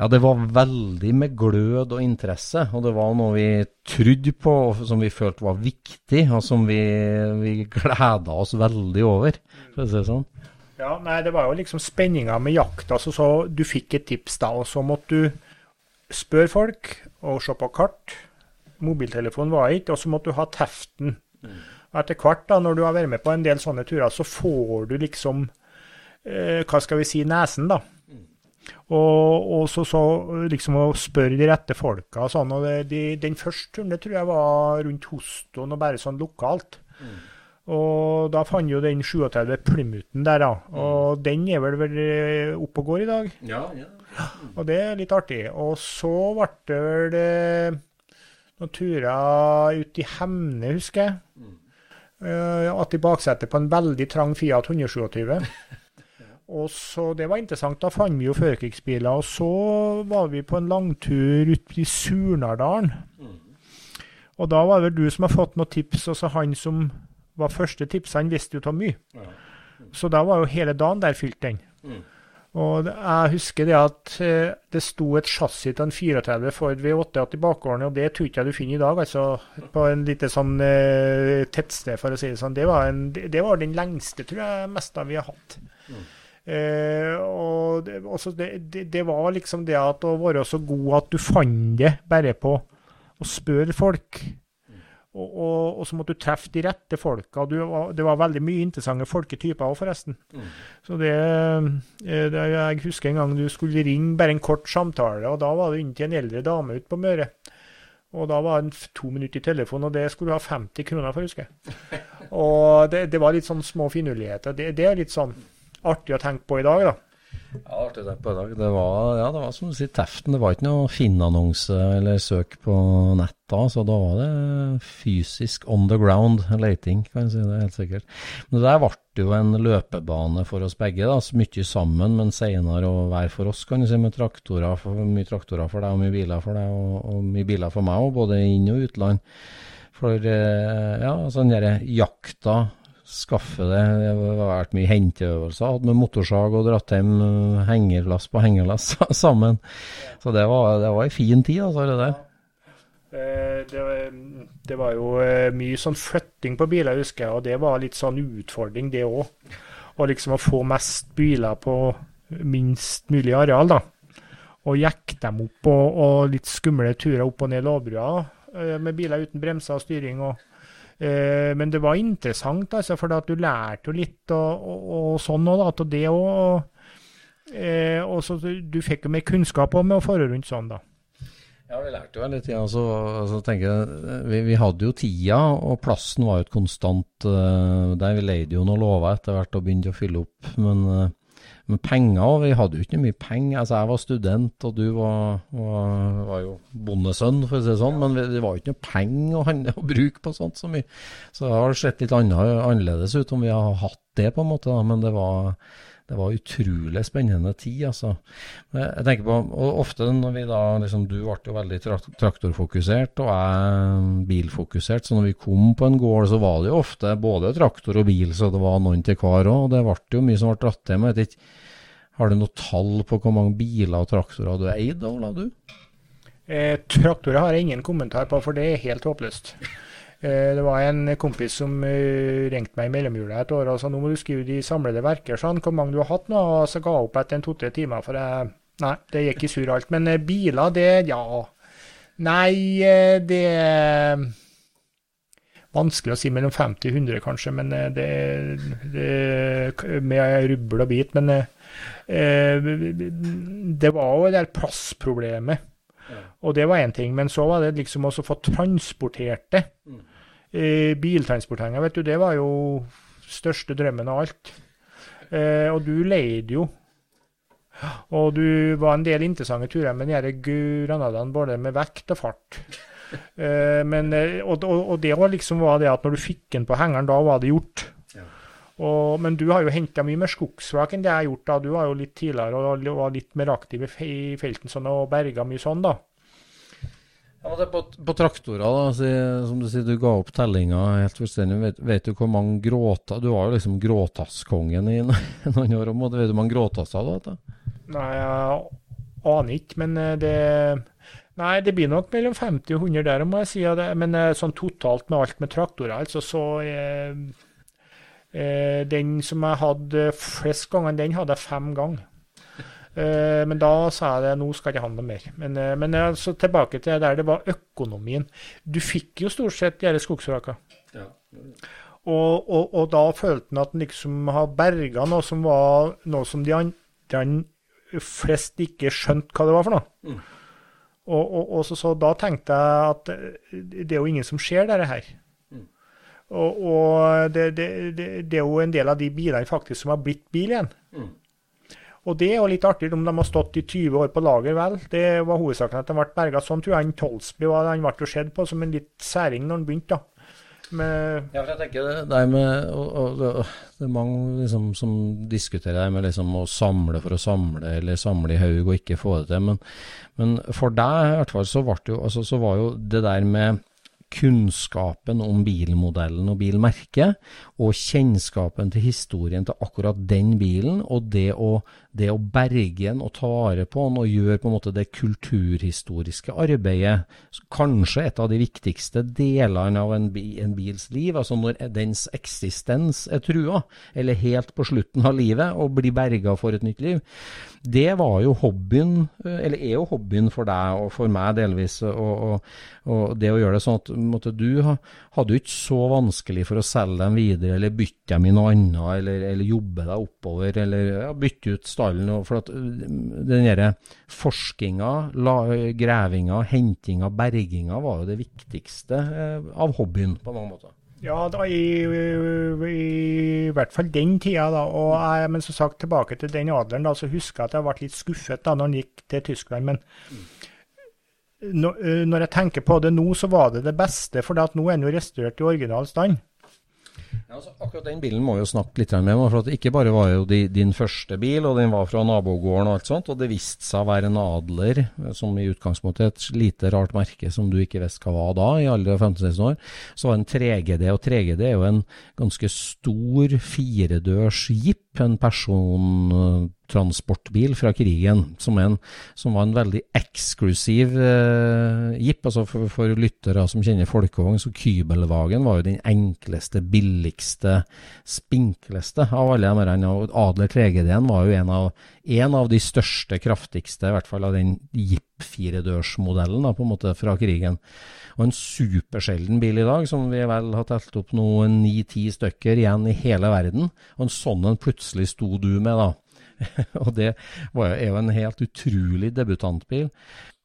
ja, det var veldig med glød og interesse, og det var noe vi trodde på, og som vi følte var viktig, og som vi, vi gleda oss veldig over, for å si det sånn. Ja, nei, det var jo liksom spenninga med jakta. Altså, så du fikk et tips da, og så måtte du spørre folk og se på kart. Mobiltelefonen var ikke, og så måtte du ha teften. Mm. Etter hvert, da, når du har vært med på en del sånne turer, så får du liksom eh, Hva skal vi si nesen, da. Og, og så, så, liksom å spørre de rette folka og sånn. Og det, de, den første turen det tror jeg var rundt Hoston og bare sånn lokalt. Mm. Og da fant jo den 37 Plymouthen der, da. Mm. Og den er vel, vel eh, oppe og går i dag. Ja, ja. Mm. Og det er litt artig. Og så ble det vel eh, noen turer ut i Hemne, husker jeg. Mm. Uh, at i baksetet på en veldig trang Fiat 127. Og så, Det var interessant. Da fant vi jo førkrigsbiler. Og så var vi på en langtur ute i Surnadalen. Mm. Og da var det vel du som har fått noen tips, og så han som var første tips, han visste jo av mye. Ja. Mm. Så da var jo hele dagen der fylt den. Mm. Og jeg husker det at eh, det sto et chassis til en 34 Ford V88 i bakgården, og det tror ikke jeg du finner i dag, altså. På en lite sånn uh, tettsted, for å si det sånn. Det var, en, det var den lengste, tror jeg, meste vi har hatt. Mm. Eh, og det, det, det, det, var liksom det at å være så god at du fant det bare på å spørre folk. Og, og, og, så måtte du treffe de rette folka. Du, det var veldig mye interessante folketyper òg, forresten. Mm. Så det, eh, det, Jeg husker en gang du skulle ringe bare en kort samtale, og da var det inn til en eldre dame ute på Møre. Og da var det to minutter i telefonen, og det skulle du ha 50 kroner for, husker jeg. Og det, det var litt sånn små finurligheter. Det, det, er litt sånn artig å tenke på i dag, da. Ja, artig å tenke på i dag. Det var, ja, det var som du sier, teften. Det var ikke noe Finn-annonse eller søk på nett da, så da var det fysisk on the ground leting, kan jeg si det helt sikkert. Men det der ble jo en løpebane for oss begge, da, så mye sammen, men senere og hver for oss, kan du si, med traktorer, for, mye traktorer for deg og mye biler for deg, og, og mye biler for meg òg, både inn- og utland. For eh, ja, sånn derre jakta skaffe det. Det har vært mye henteøvelser. Hatt med motorsag og dratt hjem eh, hengerlass på hengerlass sammen. Så det var, det var en fin tid, altså, det der. Eh, det, det, var jo eh, mye sånn flytting på biler, husker jeg, og det var litt sånn utfordring, det òg. Og liksom å få mest biler på minst mulig areal, da. Og jekke dem opp, og, og litt skumle turer opp og ned Lovbrua med biler uten bremser og styring. og men det var interessant, altså, for du lærte jo litt og, og, og sånn òg, da. Det òg. Eh, og så du fikk jo mer kunnskap om å fare rundt sånn, da. Ja, vi lærte jo litt, ja, Så, altså, tenker jeg, vi, vi, hadde jo tida, og plassen var jo et konstant uh, der. Vi leide jo noen låver etter hvert og begynte å fylle opp. Men uh, men penger Vi hadde jo ikke mye penger. Altså, jeg var student, og du var, var, var jo bondesønn, for å si det sånn. Men det var jo ikke noe penger å, å, bruke på sånt så mye. Så det har sett litt annerledes ut om vi har hatt det, på en måte. Da. Men det var, det var utrolig spennende tid, altså. Jeg tenker på, og Ofte når vi da liksom, Du ble jo veldig traktorfokusert, og jeg bilfokusert. Så når vi kom på en gård, så var det jo ofte både traktor og bil, så det var noen til hver òg. Det ble jo mye som ble dratt til. Men har du noe tall på hvor mange biler og traktorer du eide, eid, Ola? du? Eh, traktorer har jeg ingen kommentar på, for det er helt håpløst. Eh, det var en kompis som uh, ringte meg i mellomjula et år og sa nå må du skrive de samlede verker, sånn, hvor mange du har hatt nå. Og så ga jeg opp etter en to-tre timer, for jeg, nei, det gikk i surr alt. Men uh, biler, det ja. Nei, det er Vanskelig å si mellom 50 og 100, kanskje, men det, det med rubbel og bit. Men Eh, det var jo det der plassproblemet. Og det var én ting. Men så var det liksom også å få transportert det. Mm. Eh, biltransporteringa, vet du, det var jo største drømmen av alt. Eh, og du leide jo. Og du var en del interessante turer med de granadene både med vekt og fart. Eh, men, eh, og, og, det var liksom var det at når du fikk den på hengeren, da var det gjort. Og, men du har jo henta mye mer skogsvrak enn det jeg har gjort. da. Du var jo litt tidligere og var litt mer aktiv i felten sånn, og berga mye sånn, da. Ja, det på, på traktorer, da, så, som du sier, du ga opp tellinga helt fullstendig. Vet, vet, du hvor mange gråta Du var jo liksom gråtasskongen i noen år. Vet du hvor mange gråtasser du har? Nei, jeg aner ikke, men eh, det Nei, det blir nok mellom 50 og 100 der, må jeg si. Men eh, sånn totalt med alt med traktorer, altså, så eh, Eh, den som jeg hadde flest ganger, den hadde jeg fem ganger. Eh, men da sa jeg det, nå skal jeg ikke ha mer. Men, eh, men altså, tilbake til der det var økonomien. Du fikk jo stort sett disse skogsvrakene. Ja. Og, og, og, da følte han at han liksom har berga noe som var noe som de andre flest ikke skjønte hva det var for noe. Mm. Og, og så, så, da tenkte jeg at det er jo ingen som ser dette her. Og, og det, det, det, det, er jo en del av de bilene faktisk som har blitt bil igjen. Mm. Og det er jo litt artig om de har stått i 20 år på lager, vel. Det var hovedsaken at de ble berga. Sånn tror jeg han Tolsby var. Han ble jo sett på som en litt særing når han begynte, da. Med ja, for jeg tenker det, det med og, og, Det er mange liksom, som diskuterer det med liksom å samle for å samle, eller samle i haug og ikke få det til. Men, men for deg i hvert fall så, jo, altså, så var jo det der med kunnskapen om bilmodellen og bilmerket, og kjennskapen til historien til akkurat den bilen, og det å det å berge den og ta vare på den og gjøre på en måte det kulturhistoriske arbeidet, kanskje et av de viktigste delene av en, bils liv, altså når dens eksistens er trua, eller helt på slutten av livet, og blir berga for et nytt liv, det var jo hobbyen, eller er jo hobbyen for deg og for meg delvis. Og, og, og det å gjøre det sånn at måtte, du hadde jo ikke så vanskelig for å selge dem videre, eller bytte dem i noe annet, eller, eller jobbe deg oppover, eller ja, bytte ut stallen. For at den derre forskinga, grevinga, hentinga, berginga var jo det viktigste eh, av hobbyen på mange måter. Ja, da, i, i, i, hvert fall den tida. da, og jeg, Men som sagt, tilbake til den adelen, da, så husker jeg at jeg ble litt skuffet da når han gikk til Tyskland. Men når, når jeg tenker på det nå, så var det det beste, for nå er den jo restaurert i original stand. Ja, altså, akkurat den bilen må vi jo snakke litt med. for at Ikke bare var jo din første bil, og den var fra nabogården og alt sånt. Og det viste seg å være en Adler, som i utgangspunktet er et lite rart merke som du ikke visste hva var da, i alder av 15-16 år. Så var det en 3GD, og 3GD er jo en ganske stor firedørs jeep, en person transportbil fra krigen, som, en, som var en veldig eksklusiv eh, jeep. Altså for, for, lyttere som kjenner folkevogn, så Kybelvagen var jo den enkleste, billigste, spinkleste av alle de Og Adler 3GD-en var jo en av, en av, de største, kraftigste, i hvert fall av den jeep-firedørsmodellen på en måte fra krigen. Og en supersjelden bil i dag, som vi vel har telt opp nå ni-ti stykker igjen i hele verden. Og en sånn en plutselig sto du med, da. og det var, er jo en helt utrolig debutantbil.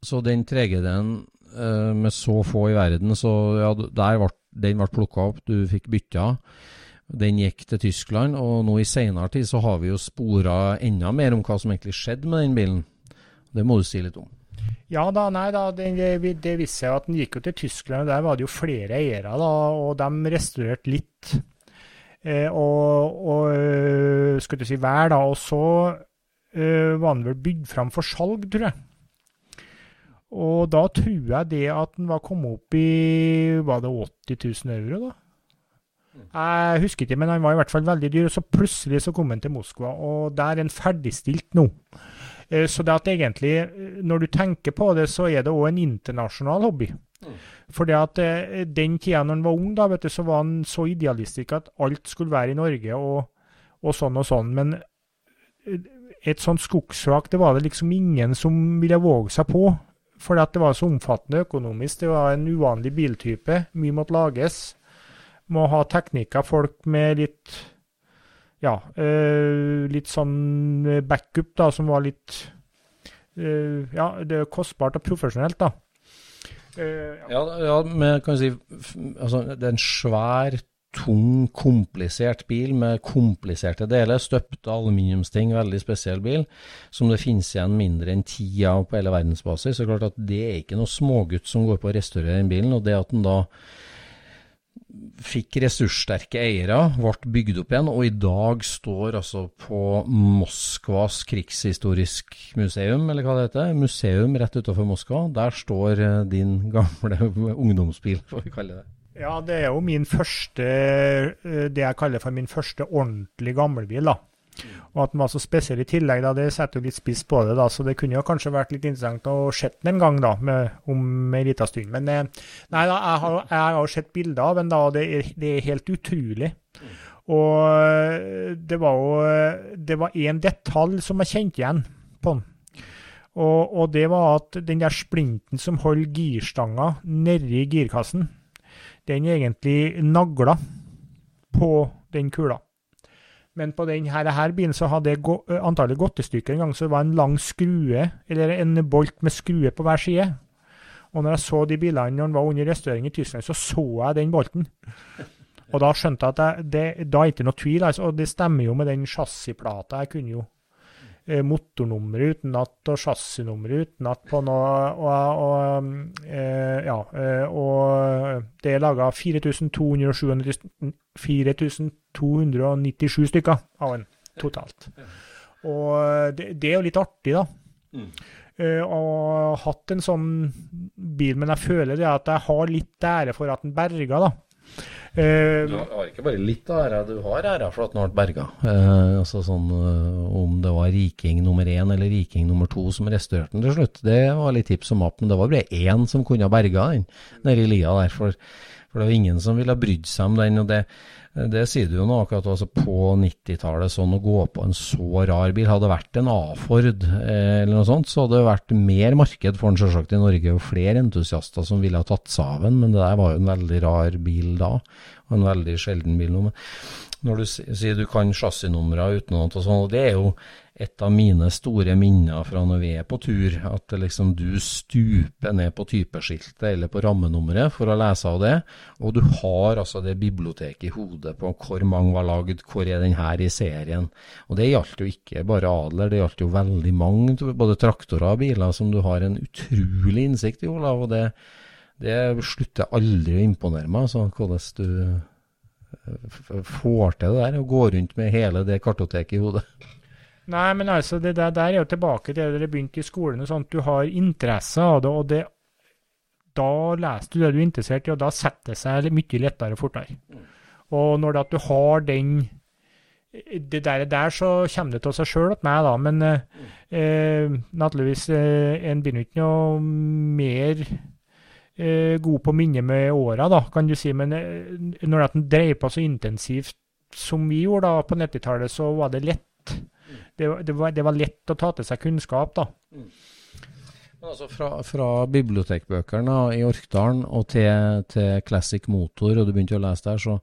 Så den 3GD-en uh, med så få i verden, så ja, ble, den ble plukka opp, du fikk bytta. Den gikk til Tyskland, og nå i seinere tid så har vi jo spora enda mer om hva som egentlig skjedde med den bilen. Det må du si litt om. Ja da, nei da, det, det viste seg at den gikk jo til Tyskland, og der var det jo flere eiere, da, og de restaurerte litt. Eh, og, og eh, skal du si hver, da. Og så eh, var han vel bygd fram for salg, tror jeg. Og da tror jeg det at den var kommet opp i Var det 80 000 euro, da? Jeg husker ikke, men han var i hvert fall veldig dyr. og Så plutselig så kom han til Moskva, og der er han ferdigstilt nå. Så det at egentlig, når du tenker på det, så er det òg en internasjonal hobby. For at eh, den tida når han var ung, da, vet du, så var han så idealistisk at alt skulle være i Norge og, og sånn og sånn. Men eh, et sånt skogsvrak det var det liksom ingen som ville våge seg på. Fordi at det var så omfattende økonomisk. Det var en uvanlig biltype. Mye måtte lages. Må ha teknikker, folk med litt ja, øh, litt sånn backup, da, som var litt øh, Ja, det er kostbart og profesjonelt, da. Uh, ja. ja, men kan si altså, Det er en svær, tung, komplisert bil med kompliserte deler. Støpte aluminiumsting, veldig spesiell bil, som det finnes igjen mindre enn ti av på hele verdensbasis. Så klart at det er ikke noe smågutt som går på å restaurere den bilen. og det at den da fikk ressurssterke eiere, ble bygd opp igjen, og i dag står altså på Moskvas krigshistorisk museum, eller hva det heter, museum rett utenfor Moskva. Der står eh, din gamle ungdomsbil, får vi kalle det. Ja, det er jo min første, eh, det jeg kaller for min første ordentlig gamlebil, da. Og at den var så spesiell i tillegg, da, det setter jo litt spiss på det. da, Så det kunne jo kanskje vært litt interessant å se den en gang da, med, om en liten stund. Men eh, nei da, jeg har, jeg har sett bilder av den, da, og det er, det er helt utrolig. Og eh, det var jo det var én detalj som jeg kjente igjen på den. Og, og, det var at den der splinten som holder girstanga nedi girkassen, den er egentlig nagla på den kula. Men på denne her bilen så hadde det gå, antallet gått i stykker en gang, så det var en lang skrue, eller en bolt med skrue på hver side. Og når jeg så de bilene når den var under restaurering i Tyskland, så så jeg den bolten. Og da skjønte jeg at jeg, det, da er det ikke noe tvil, altså, og det stemmer jo med den chassisplata. Jeg kunne jo eh, motornummeret utenat og chassisnummeret utenat på noe og, og eh, Ja. Eh, og det er laga 4297 4297 stykker av den totalt. Og det, det, er jo litt artig, da. Mm. Uh, og hatt en sånn bil, men jeg føler det at jeg har litt ære for at den berga, da. Eh, Du har ikke bare litt av æra, du har æra for at den ble berga. Eh, altså sånn, eh, om det var riking nummer én eller riking nummer to som restaurerte den til slutt, det var litt tips om appen det var bare én som kunne ha berga den nede i lia der. For, for det var ingen som ville ha brydd seg om den. og det det sier du jo nå, akkurat altså på 90-tallet, sånn å gå på en så rar bil. Hadde det vært en A-Ford eh, eller noe sånt, så hadde det vært mer marked for den selvsagt i Norge, og flere entusiaster som ville ha tatt seg av den, men det der var jo en veldig rar bil da, og en veldig sjelden bil nå. Når du sier du kan chassisnumre utenat og sånn, og det er jo et av mine store minner fra når vi er på tur, at liksom du stuper ned på typeskiltet eller på rammenummeret for å lese av det, og du har altså det biblioteket i hodet på hvor mange var lagd, hvor er den her i serien. Og det gjaldt jo ikke bare Adler, det gjaldt jo veldig mange, både traktorer og biler, som du har en utrolig innsikt i, Olav, og det, det slutter aldri å imponere meg, altså, hvordan du får til det der, å gå rundt med hele det kartoteket i hodet. Nei, men altså, det der, der er jo tilbake til det dere begynte i skolen. og sånt. Du har interesse av det, og det, da leser du det du er interessert i, og da setter det seg mye lettere og fortere. Og når at du har den Det der, der så kommer det til seg sjøl at meg, da, men eh, eh, naturligvis eh, En begynner ikke noe mer eh, god på minne med åra, da, kan du si. Men eh, når den en dreier på så intensivt som vi gjorde da på 90-tallet, så var det lett det, det, var, det var lett å ta til seg kunnskap, da. Men altså fra, fra bibliotekbøkene i Orkdalen og til, til Classic Motor, og du begynte å lese der, så,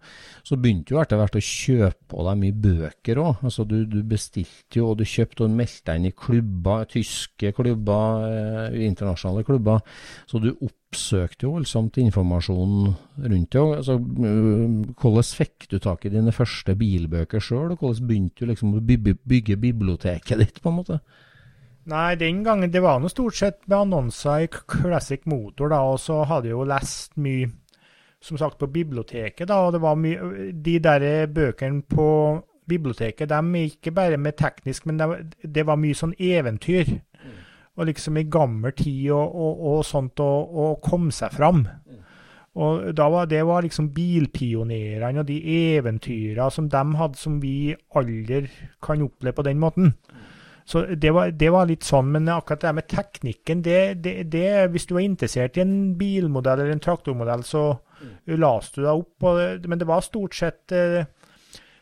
så begynte jo etter hvert å kjøpe på deg mye bøker òg. Altså du, du bestilte jo, og du kjøpte og meldte deg inn i klubber, tyske klubber, eh, internasjonale klubber. Så du oppsøkte jo voldsomt informasjon rundt det. Altså, øh, hvordan fikk du tak i dine første bilbøker sjøl, og hvordan begynte du liksom å bygge, biblioteket ditt, på en måte? Nei, den gangen det var noe stort sett med annonser i Classic Motor, da, og så hadde jeg jo lest mye, som sagt, på biblioteket, da, og det var mye De der bøkene på biblioteket, de er ikke bare med teknisk, men det, det var mye sånn eventyr. Og liksom i gammel tid og, og, og sånt, og, og komme seg fram. Og var det var liksom bilpionerene og de eventyrene som de hadde, som vi aldri kan oppleve på den måten. Så det var, det var litt sånn, men akkurat det med teknikken, det, det, det Hvis du var interessert i en bilmodell eller en traktormodell, så leste du deg opp. Og, men det var stort sett eh,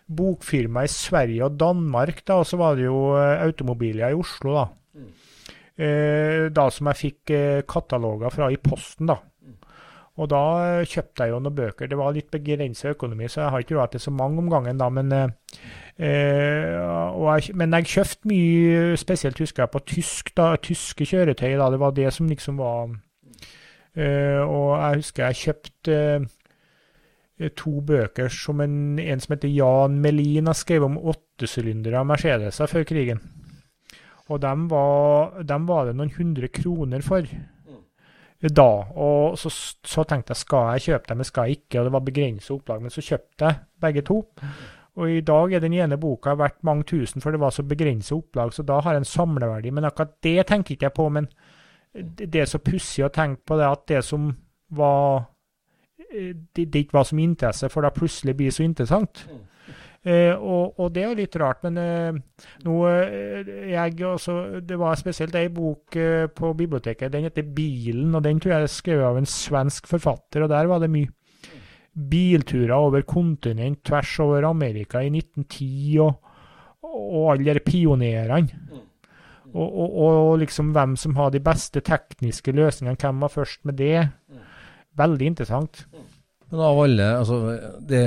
bokfirma i Sverige og Danmark, da, og så var det jo eh, automobiler i Oslo, da. Eh, da som jeg fikk eh, kataloger fra i posten, da. Og da eh, kjøpte jeg jo noen bøker. Det var litt begrenset økonomi, så jeg har ikke råd til så mange om gangen, da. Men, og jeg, men jeg kjøpte mye, spesielt husker jeg, på tysk, da, tyske kjøretøy. da, Det var det som liksom var eh, Og jeg husker jeg kjøpte eh, to bøker som en, en som heter Jan Melin har skrevet om åttesylindere Mercedeser før krigen. Og dem var, dem var det noen hundre kroner for da. Og så, så tenkte jeg skal jeg kjøpe dem, eller skal jeg ikke? Og det var begrenset opplag. Men så kjøpte jeg begge to. Og i dag er den ene boka verdt mange tusen, for det var så begrenset opplag, så da har jeg en samleverdi. Men akkurat det tenker ikke jeg på. Men det, er så pussig å tenke på det at det som var eh, det, det ikke var som interesse, for da plutselig blir det så interessant. Eh, og, og det er litt rart, men eh, nå eh, jeg også, Det var spesielt ei bok eh, på biblioteket, den heter 'Bilen', og den tror jeg er skrevet av en svensk forfatter. og Der var det mye bilturer over kontinent, tvers over Amerika i 1910, og, og alle de pionerene. Og, og, og liksom hvem som har de beste tekniske løsningene, hvem var først med det. Veldig interessant. Men av alle, altså det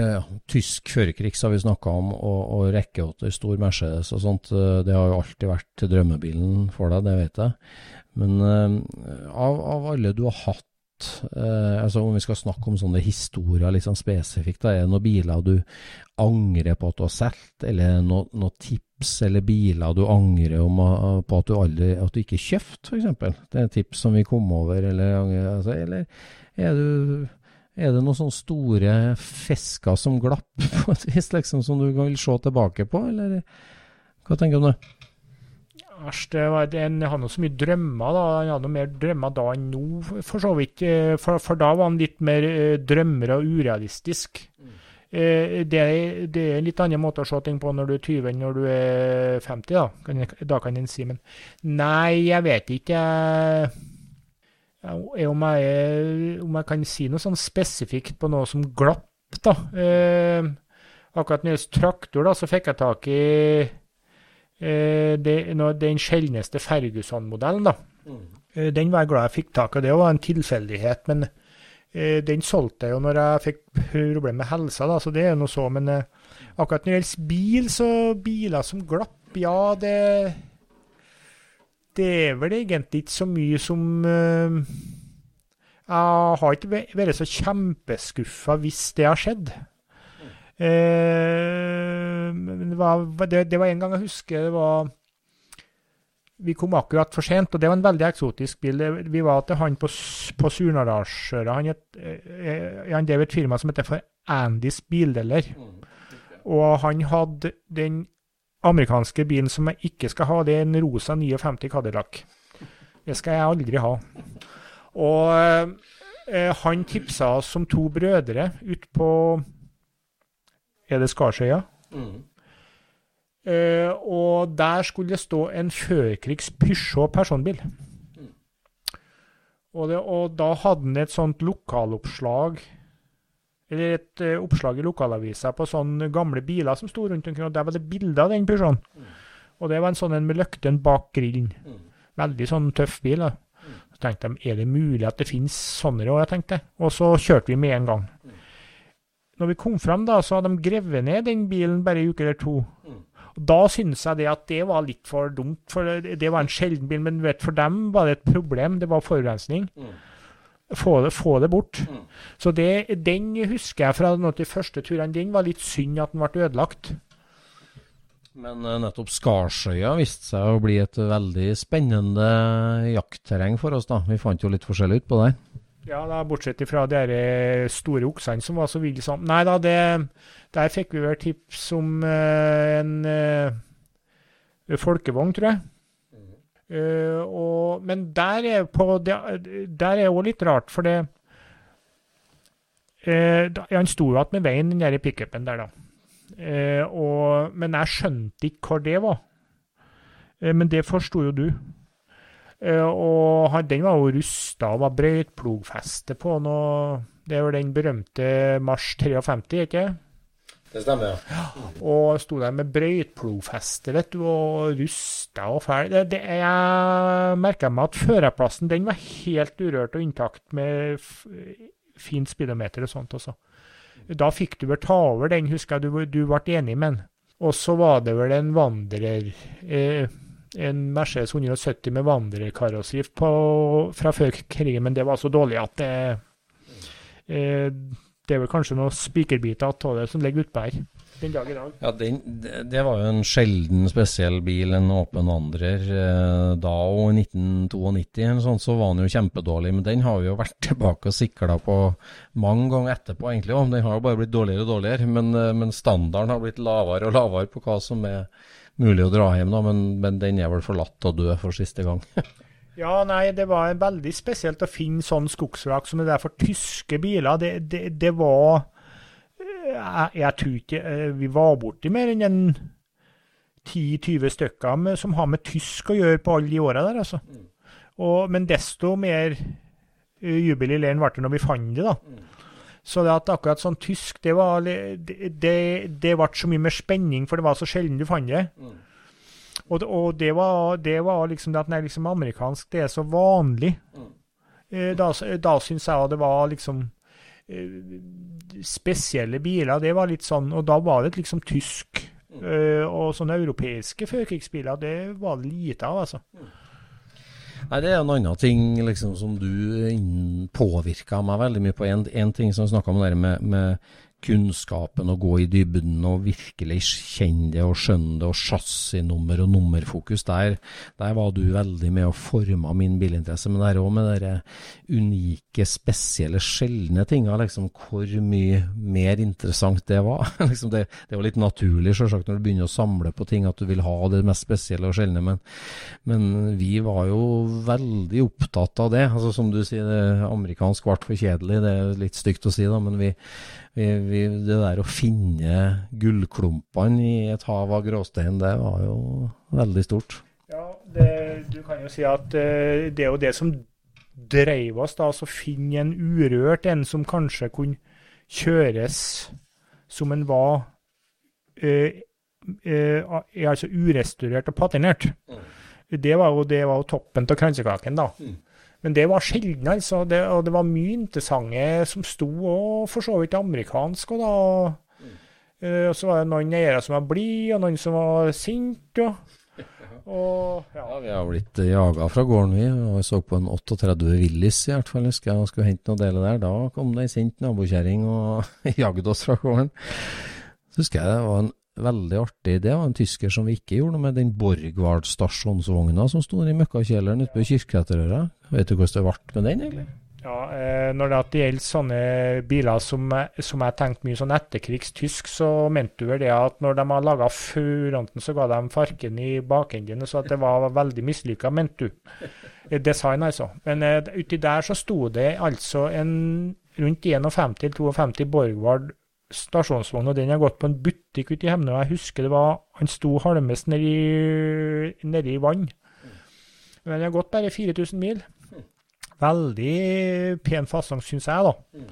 Tysk førkrigs har vi snakka om, og, og rekkeåtter, stor Mercedes og sånt. eh, Det har jo alltid vært drømmebilen for deg, det vet jeg. Men eh, av, av alle du har hatt, Uh, altså om vi skal snakke om sånne historier sånn spesifikt, da, er det noen biler du angrer på at du har solgt, eller noen noe tips eller biler du angrer om, uh, på at du, aldri, at du ikke kjøpte, f.eks.? Det er et tips som vi kom over, eller, altså, eller er du er det noen sånne store fisker som glapp på et vis, liksom, som du vil se tilbake på, eller hva tenker du om det? Æsj, det var, han hadde så mye drømmer da. Han hadde mer drømmer da enn nå, for så vidt. Eh, for, for da var han litt mer eh, drømmer og urealistisk. Mm. Eh, det, det, er en litt annen måte å se ting på når du er 20 enn når du er 50, da, da kan en si. Men nei, jeg vet ikke. Jeg, om, jeg, om jeg kan si noe sånn spesifikt på noe som glapp, da. Eh, akkurat når det gjelder traktor, da, så fikk jeg tak i Eh, det, den sjeldneste Ferguson-modellen. da. Mm. Eh, den var jeg glad jeg fikk tak i. Det var en tilfeldighet. Men eh, den solgte jeg jo når jeg fikk problemer med helsa, da, så det er jo noe så. Men akkurat når det gjelder bil, så biler som glapp, ja, det Det er vel egentlig ikke så mye som Jeg har ikke vært så kjempeskuffa hvis det har skjedd. Eh, det, var, det, det, var, en gang jeg husker det var Vi kom akkurat for sent, og det var en veldig eksotisk bil. Vi var til han på, på Surnadalsøra. Han, eh, han drev et firma som heter for Andys Bildeler. Og han hadde den amerikanske bilen som jeg ikke skal ha, det er en rosa 59 Cadillac. Det skal jeg aldri ha. Og eh, han tipsa oss som to brødre ut på er det Skarsøya? Mm. Eh, og der skulle det stå en førkrigs Peugeot personbil. Mm. Og, det, og, da hadde han et sånt lokaloppslag, eller et uh, oppslag i lokalavisa på sånne gamle biler som sto rundt omkring, og der var det bilde av den Peugeoten. Mm. Og det var en sånn en med løkten bak grillen. Mm. Veldig sånn tøff bil. da. Mm. Så tenkte de, er det mulig at det finnes sånne òg, jeg tenkte. Og så kjørte vi med en gang. Mm når vi kom fram, da, så hadde de grevet ned den bilen bare ei uke eller to. Mm. Da syntes jeg det at det var litt for dumt, for det var en sjelden bil. Men vet, for dem var det et problem, det var forurensning. Mm. Få, det, få det, bort. Mm. Så det, den husker jeg fra de første turene. Den var litt synd at den ble ødelagt. Men uh, nettopp Skarsøya viste seg å bli et veldig spennende jaktterreng for oss, da. Vi fant jo litt forskjellig ut på det. Ja, da, bortsett fra de store oksene som var så ville sånn. Nei da, det, der fikk vi vel tips om uh, en uh, folkevogn, tror jeg. Uh, og, men der er på Der er òg litt rart, for det Han sto jo igjen med veien, den der pickupen der, da. Og, men jeg skjønte ikke hvor det var. men det forsto jo du. Og den var jo rusta og var brøytplogfeste på noe Det er jo den berømte Mars 53, ikke det stemmer, ja. Og sto der med brøytplogfeste, og rusta og fæl. Det, det, jeg merka meg at førerplassen den var helt urørt og intakt med fint speedometer og sånt også. Da fikk du vel ta over den, husker jeg du, du ble enig med den. Og så var det vel en vandrer eh, en Mercedes 170 med vandrerkarosseri fra før krigen, men det var så dårlig at det eh, Det er vel kanskje noen spikerbiter av det som ligger utpå her den dag i dag. Ja, den, det var jo en sjelden spesiell bil, en åpen vandrer. Eh, da og i 1992 eller sånn, så var den jo kjempedårlig, men den har vi jo vært tilbake og sikla på mange ganger etterpå, egentlig. Og den har jo bare blitt dårligere og dårligere, men, eh, men standarden har blitt lavere og lavere på hva som er mulig å dra hjem, da, men, men den er vel forlatt og død for siste gang. ja, nei, det var veldig spesielt å finne sånn skogsvrak som det der for tyske biler. Det, det, det var jeg, jeg, tror ikke eh, vi var borti mer enn en 10-20 stykker med, som har med tysk å gjøre på alle de åra der, altså. Mm. Og, men desto mer uh, jubel i leiren ble det når vi fant det, da. Mm. Så det at akkurat sånn tysk, det, var, det, det, det ble så mye mer spenning, for det var så sjelden du fant det. Og, og det, var, det, var, liksom det at nei, liksom amerikansk, det er så vanlig. Mm. Eh, da, da syns jeg det var liksom eh, Spesielle biler, det var litt sånn Og da var det liksom tysk. Mm. Eh, og sånne europeiske førkrigsbiler, det var det lite av, altså. Mm. Nei, Det er en annen ting liksom, som du påvirka meg veldig mye på. En, en ting som vi snakka om det med, med kunnskapen og gå i dybden og virkelig kjenne det og skjønne det, og chassisnummer og nummerfokus, der, der var du veldig med og forma min bilinteresse. Men det er òg med de unike, spesielle, sjeldne tinga, liksom hvor mye mer interessant det var. liksom det, det var litt naturlig, sjølsagt, når du begynner å samle på ting, at du vil ha det mest spesielle og sjeldne, men, men vi var jo veldig opptatt av det. Altså Som du sier, det amerikansk ble for kjedelig, det er litt stygt å si, da, men vi vi, vi, det der å finne gullklumpene i et hav av gråstein, det var jo veldig stort. Ja, det, du kan jo si at uh, det er jo det som dreiv oss, da, å finne en urørt en som kanskje kunne kjøres som en var Eh, eh, altså urestaurert og patinert. Mm. Det var jo, det var jo toppen av kransekaken, da. Mm. Men det var sjelden, altså. Det, og det var mye interessante som sto, og for så vidt amerikansk. Og, da. Mm. Uh, og så var det noen eiere som var blide, og noen som var sinte. Og, ja. ja. Vi har blitt jaga fra gården, vi. Og jeg så på en 38 Willis i hvert fall. Husker jeg skulle hente noen deler der. Da kom det ei sint nabokjerring og jagde oss fra gården. Så husker jeg det var en veldig artig Det var en tysker som vi ikke gjorde noe med, den Borgward stasjonsvogna som sto i møkkakjelleren ute på Kirkeæterøra. Vet du hvordan det ble med den, egentlig? Ja, eh, Når det gjelder sånne biler som, som jeg tenkte mye sånn etterkrigstysk, så mente du vel det at når de har laga fronten, så ga de farken i bakenden, så at det var veldig mislykka, mente du. Design, altså. Men uh, uti der så sto det altså en rundt 51-52 Borgward stasjonsvogn, og den har gått på en butikk ute i Hemne. og Jeg husker det var, han sto halmes nedi, nedi vann. Men den har gått bare 4000 mil. Veldig pen fasong, syns jeg, da.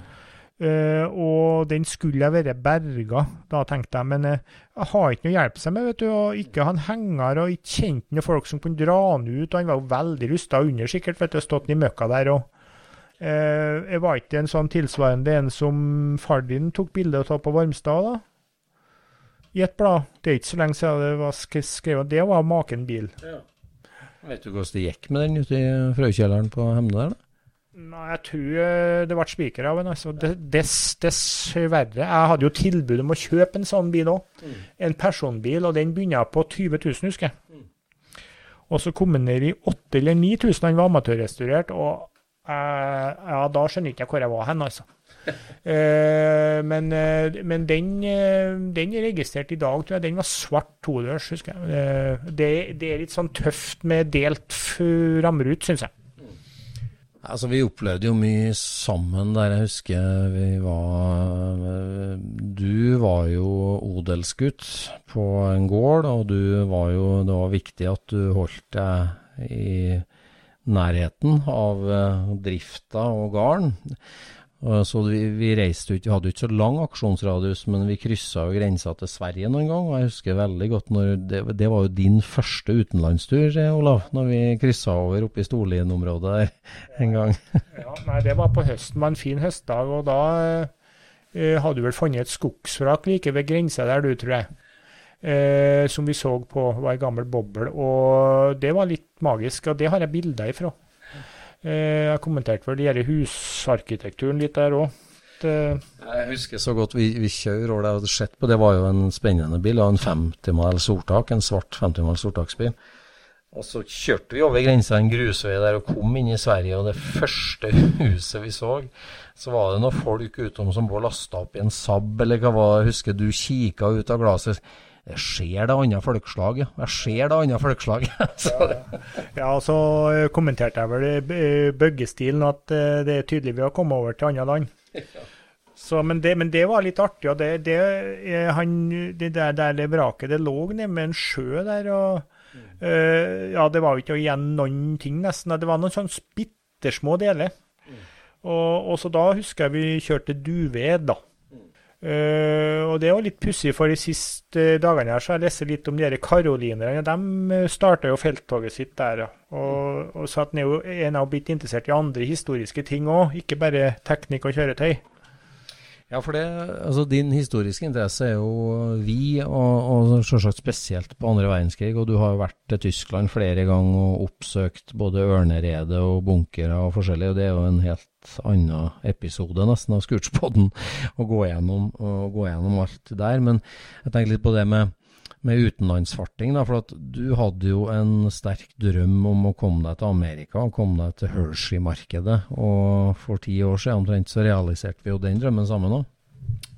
Uh, og den skulle jeg være berga, da tenkte jeg. Men uh, jeg har ikke noe hjelp seg med, vet du. Og ikke han henger, og ikke kjente noen folk som kunne dra han ut. Og han var jo veldig rusta under, sikkert, vet du, stått i møkka der. og jeg var ikke en sånn tilsvarende en som far din tok bilde av på Varmstad, da? I et blad. Det er ikke så lenge siden det var skrevet. Det var maken bil. Ja. Vet du hvordan det gikk med den ute i frøkjelleren på Hemne der, da? Nei, jeg tror eh, det ble spiker av den. Altså. Dess, dessverre. Jeg hadde jo tilbud om å kjøpe en sånn bil òg. Mm. En personbil, og den begynner på 20 000, husker jeg. Mm. Og så kom den ned i 8000 eller 9000. Han var amatørrestaurert. og ja, da skjønner ikke jeg hvor jeg var hen, altså. uh, men, uh, men den, den er registrert i dag, tror jeg. Den var svart todørs, husker jeg. Det, det, er litt sånn tøft med delt rammerut, syns jeg. Altså, Vi opplevde jo mye sammen der. Jeg husker vi var Du var jo odelsgutt på en gård, og du var jo Det var viktig at du holdt deg i nærheten av uh, drifta og gården. Uh, så vi, vi reiste ut, vi hadde ikke så lang aksjonsradius, men vi kryssa jo grensa til Sverige noen gang. og Jeg husker veldig godt når det, det var jo din første utenlandstur, eh, Olav, når vi kryssa over oppe i Storlien-området der en gang. ja, nei, det var på høsten, var en fin høstdag, og da Eh, hadde du vel funnet et skogsvrak like ved grensa der, du, tror jeg eh, som vi så på var ei gammel boble. Og det var litt magisk, og det har jeg bilder ifra. Eh, jeg kommenterte vel denne husarkitekturen litt der òg. Jeg husker så godt vi, vi kjører og det hadde sett på. Det var jo en spennende bil, og en 50-mal sortak, en svart 50-mal sortaksbil. Og så kjørte vi over grensa en grusvei der og kom inn i Sverige, og det første huset vi så, så var det noen folk utom som var lasta opp i en Saab, eller hva var det, husker du kikka ut av glasset. Jeg ser det andre folkeslag, ja. Jeg ser det andre folkeslag. ja, så eh, kommenterte jeg vel eh, bøggestilen, at eh, det er tydelig vi har kommet over til andre land. Så, men, det, men, det, var litt artig. og Det, det, han, det der, der det vraket det lå nede med en sjø der. og mm. uh, ja, Det var jo ikke igjen noen ting, nesten. Det var noen sånn bittersmå deler. Mm. Og, og, så da husker jeg vi kjørte Duved, da. Uh, og det er jo litt pussig, for de siste dagene her så jeg lest litt om de karolinerne. De eh, starta jo felttoget sitt der. Og, og så at en er jo blitt interessert i andre historiske ting òg, ikke bare teknikk og kjøretøy. Ja, for det, altså Din historiske interesse er jo vi, og, og selvsagt spesielt på andre verdenskrig. Og du har jo vært til Tyskland flere ganger og oppsøkt både ørnerede og bunkere og forskjellig. og Det er jo en helt annen episode nesten av Scootspoden å gå gjennom, å gå gjennom alt der. Men jeg tenker litt på det med med utenlandsfarting. Da, for at du hadde jo en sterk drøm om å komme deg til Amerika, og komme deg til Hershey-markedet. Og for ti år siden omtrent så realiserte vi jo den drømmen sammen òg.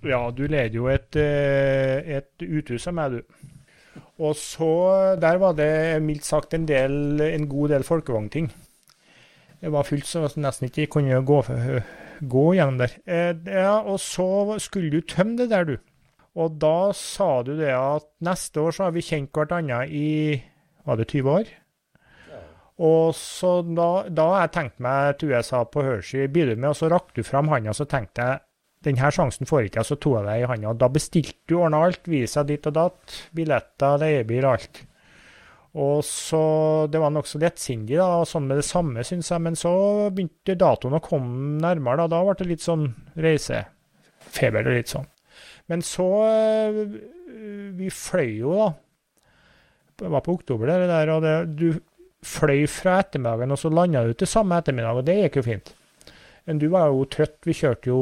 Ja, du leder jo et, eh, et uthus av meg, du. Og så Der var det mildt sagt en, del, en god del folkevognting. Det var fullt så nesten ikke kunne gå, gå gjennom der. Eh, ja, og så skulle du tømme det der, du. Og da sa du det at neste år så har vi kjent hverandre i var det 20 år? Og så da, da har jeg tenkt meg til USA på Hershey, du med? Og så rakk du fram handa, så tenkte jeg denne sjansen får ikke jeg, så tok jeg deg i handa. Da bestilte du, ordna alt, visa ditt og datt, billetter, leiebil alt. Og så Det var nokså lettsindig, da, og sånn med det samme, syns jeg. Men så begynte datoen å komme nærmere, da. Da ble det litt sånn reisefeber og litt sånn. Men så eh, Vi fløy jo, da. Det var på oktober, det der. Og det, du fløy fra ettermiddagen, og så landa du til samme ettermiddag, og det gikk jo fint. Men du var jo trøtt. Vi kjørte jo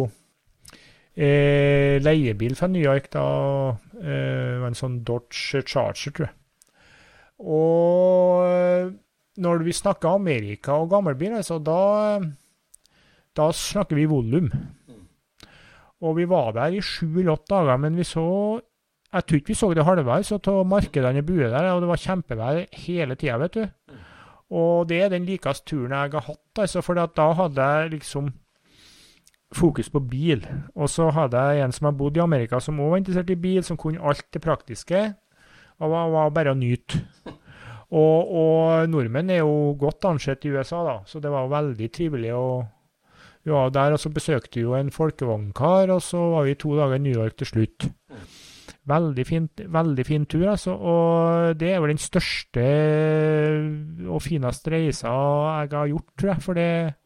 eh, leiebil fra New York da. Eh, en sånn Dodge Charger, tror jeg. Og når vi snakker Amerika og gammelbil, altså, da, da snakker vi volum. Og vi var der i sju eller åtte dager, men vi så Jeg tror ikke vi så det halvveis av markedene i Bue der, og det var kjempevær hele tida, vet du. Og det er den likeste turen jeg har hatt, altså, for da hadde jeg liksom fokus på bil. Og så hadde jeg en som har bodd i Amerika, som òg var interessert i bil, som kunne alt det praktiske. Og var, bare å nyte. Og, og, nordmenn er jo godt ansett i USA, da, så det var veldig trivelig å vi var der, og så besøkte vi jo en folkevognkar, og så var vi to dager i New York til slutt. Veldig, fint, veldig fin tur, altså. Og det er vel den største og fineste reisa jeg har gjort, tror jeg. For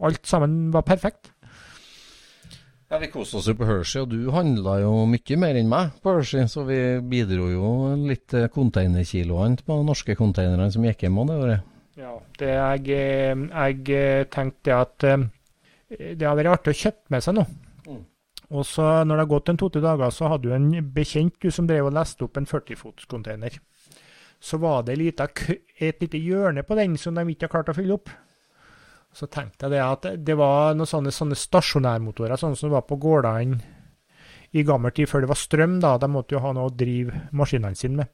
alt sammen var perfekt. Ja, Vi koste oss jo på Hershey, og du handla jo mye mer enn meg på Hershey. Så vi bidro jo litt containerkiloene på norske containerne som gikk hjem det året. Ja, det jeg, jeg tenkte at det har vært artig å kjøpe med seg noe. Mm. Og så når det har gått en to-tre dager, så hadde du en bekjent du som drev og leste opp en 40-fotscontainer. Så var det et lite hjørne på den som de ikke har klart å fylle opp. Så tenkte jeg det at det var noen sånne, sånne stasjonærmotorer, sånne som var på gårdene i gammel tid, før det var strøm. da, De måtte jo ha noe å drive maskinene sine med.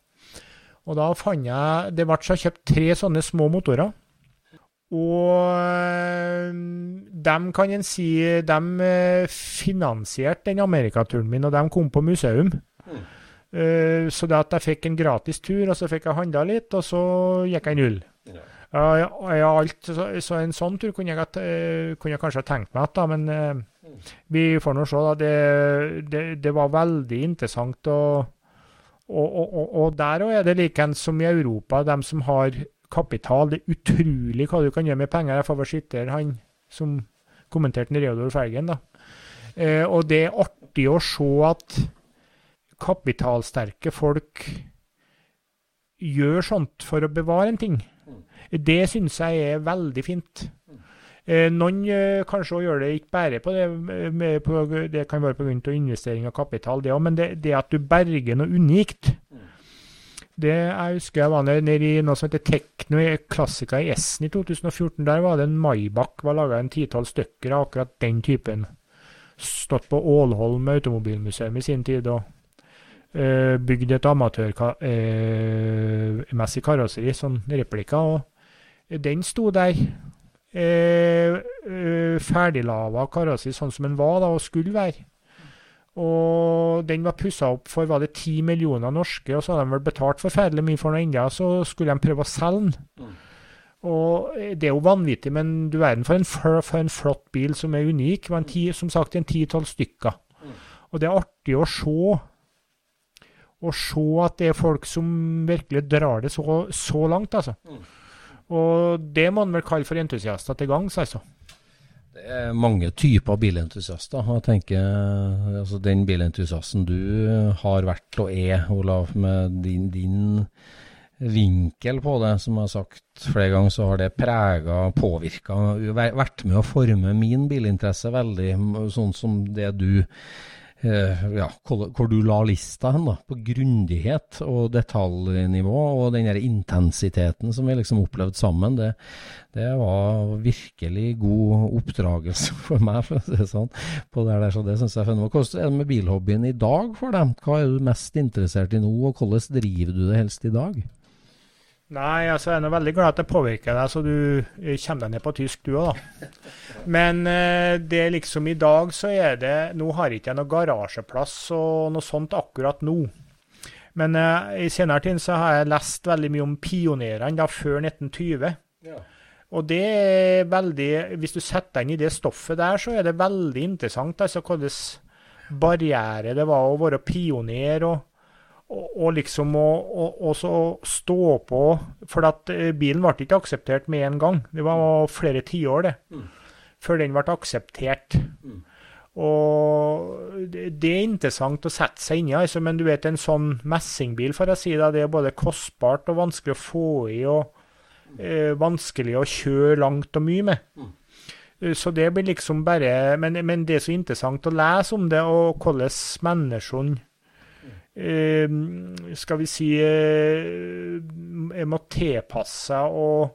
Og da fant jeg Det ble så kjøpt tre sånne små motorer. Og dem de kan en si de eh, finansierte den amerikaturen min, og de kom på museum. Mm. Uh, så det at jeg fikk en gratis tur, og så fikk jeg handla litt, og så gikk jeg null. Ja. Uh, ja, alt, så, så, en sånn tur kunne jeg, kunne jeg kanskje ha tenkt meg igjen, men mm. vi får nå se. det, det, det, var veldig interessant. Og, og, og, og der òg er det likeens som i Europa, dem som har kapital. Det er utrolig hva du kan gjøre med penger. Jeg vel sitere han som kommenterte Reodor Felgen. da. Eh, og det er artig å se at kapitalsterke folk gjør sånt for å bevare en ting. Det syns jeg er veldig fint. Eh, noen eh, kanskje gjør det ikke bare på det, med, på, det kan være pga. investering av kapital, det òg, men det, det, at du berger noe unikt. Det Jeg husker jeg var nede i noe som heter Tekno, klassika i Essen i 2014. Der var det en Maybach, var laga en titall stykker av akkurat den typen. Stått på Ålholm automobilmuseum i sin tid og uh, bygd et amatørmessig uh, karosseri, sånn replika. og Den sto der. Uh, ferdiglava karosseri sånn som den var da, og skulle være. Og den var pussa opp for var det ti millioner norske, og så hadde de vel betalt forferdelig mye for den ennå. Så skulle de prøve å selge den. Mm. Og Det er jo vanvittig, men du verden for en, for en flott bil som er unik. Det var en ti, som sagt en ti-tolv stykker. Mm. Og det er artig å se. Å se at det er folk som virkelig drar det så, så langt, altså. Mm. Og det må en vel kalle for entusiaster til gangs, altså. Det er mange typer bilentusiaster. Jeg tenker altså Den bilentusiasten du har vært og er, Olav, med din, din vinkel på det, som jeg har sagt flere ganger, så har det prega, påvirka, vært med å forme min bilinteresse veldig, sånn som det du Eh, ja, hvor du la lista hen, da, på grundighet og detaljnivå, og den der intensiteten som vi liksom opplevde sammen, det, det var virkelig god oppdragelse for meg, for å si det sånn. på det der, så det synes jeg er Hvordan er det med bilhobbyen i dag for dem? Hva er du mest interessert i nå, og hvordan driver du det helst i dag? Nei, altså jeg er veldig glad at det påvirker deg, så du eh, kommer deg ned på tysk du òg, da. Men eh, det liksom i dag så er det Nå har jeg ikke noe garasjeplass og noe sånt akkurat nå. Men eh, i senere tid så har jeg lest veldig mye om pionerene da før 1920. Ja. Og det er veldig Hvis du setter deg inn i det stoffet der, så er det veldig interessant. altså hvordan barriere det var å være pioner. og og, liksom å stå på For at eh, bilen ble ikke akseptert med en gang. Det var flere tiår, det. Mm. Før den ble akseptert. Mm. Og det, er interessant å sette seg inn i, altså, men du vet, en sånn messingbil, for å si det, det er både kostbart og vanskelig å få i, og eh, vanskelig å kjøre langt og mye med. Mm. Eh, så det blir liksom bare men, men, det er så interessant å lese om det, og hvordan menneskene skal vi si eh, må tilpasse seg og,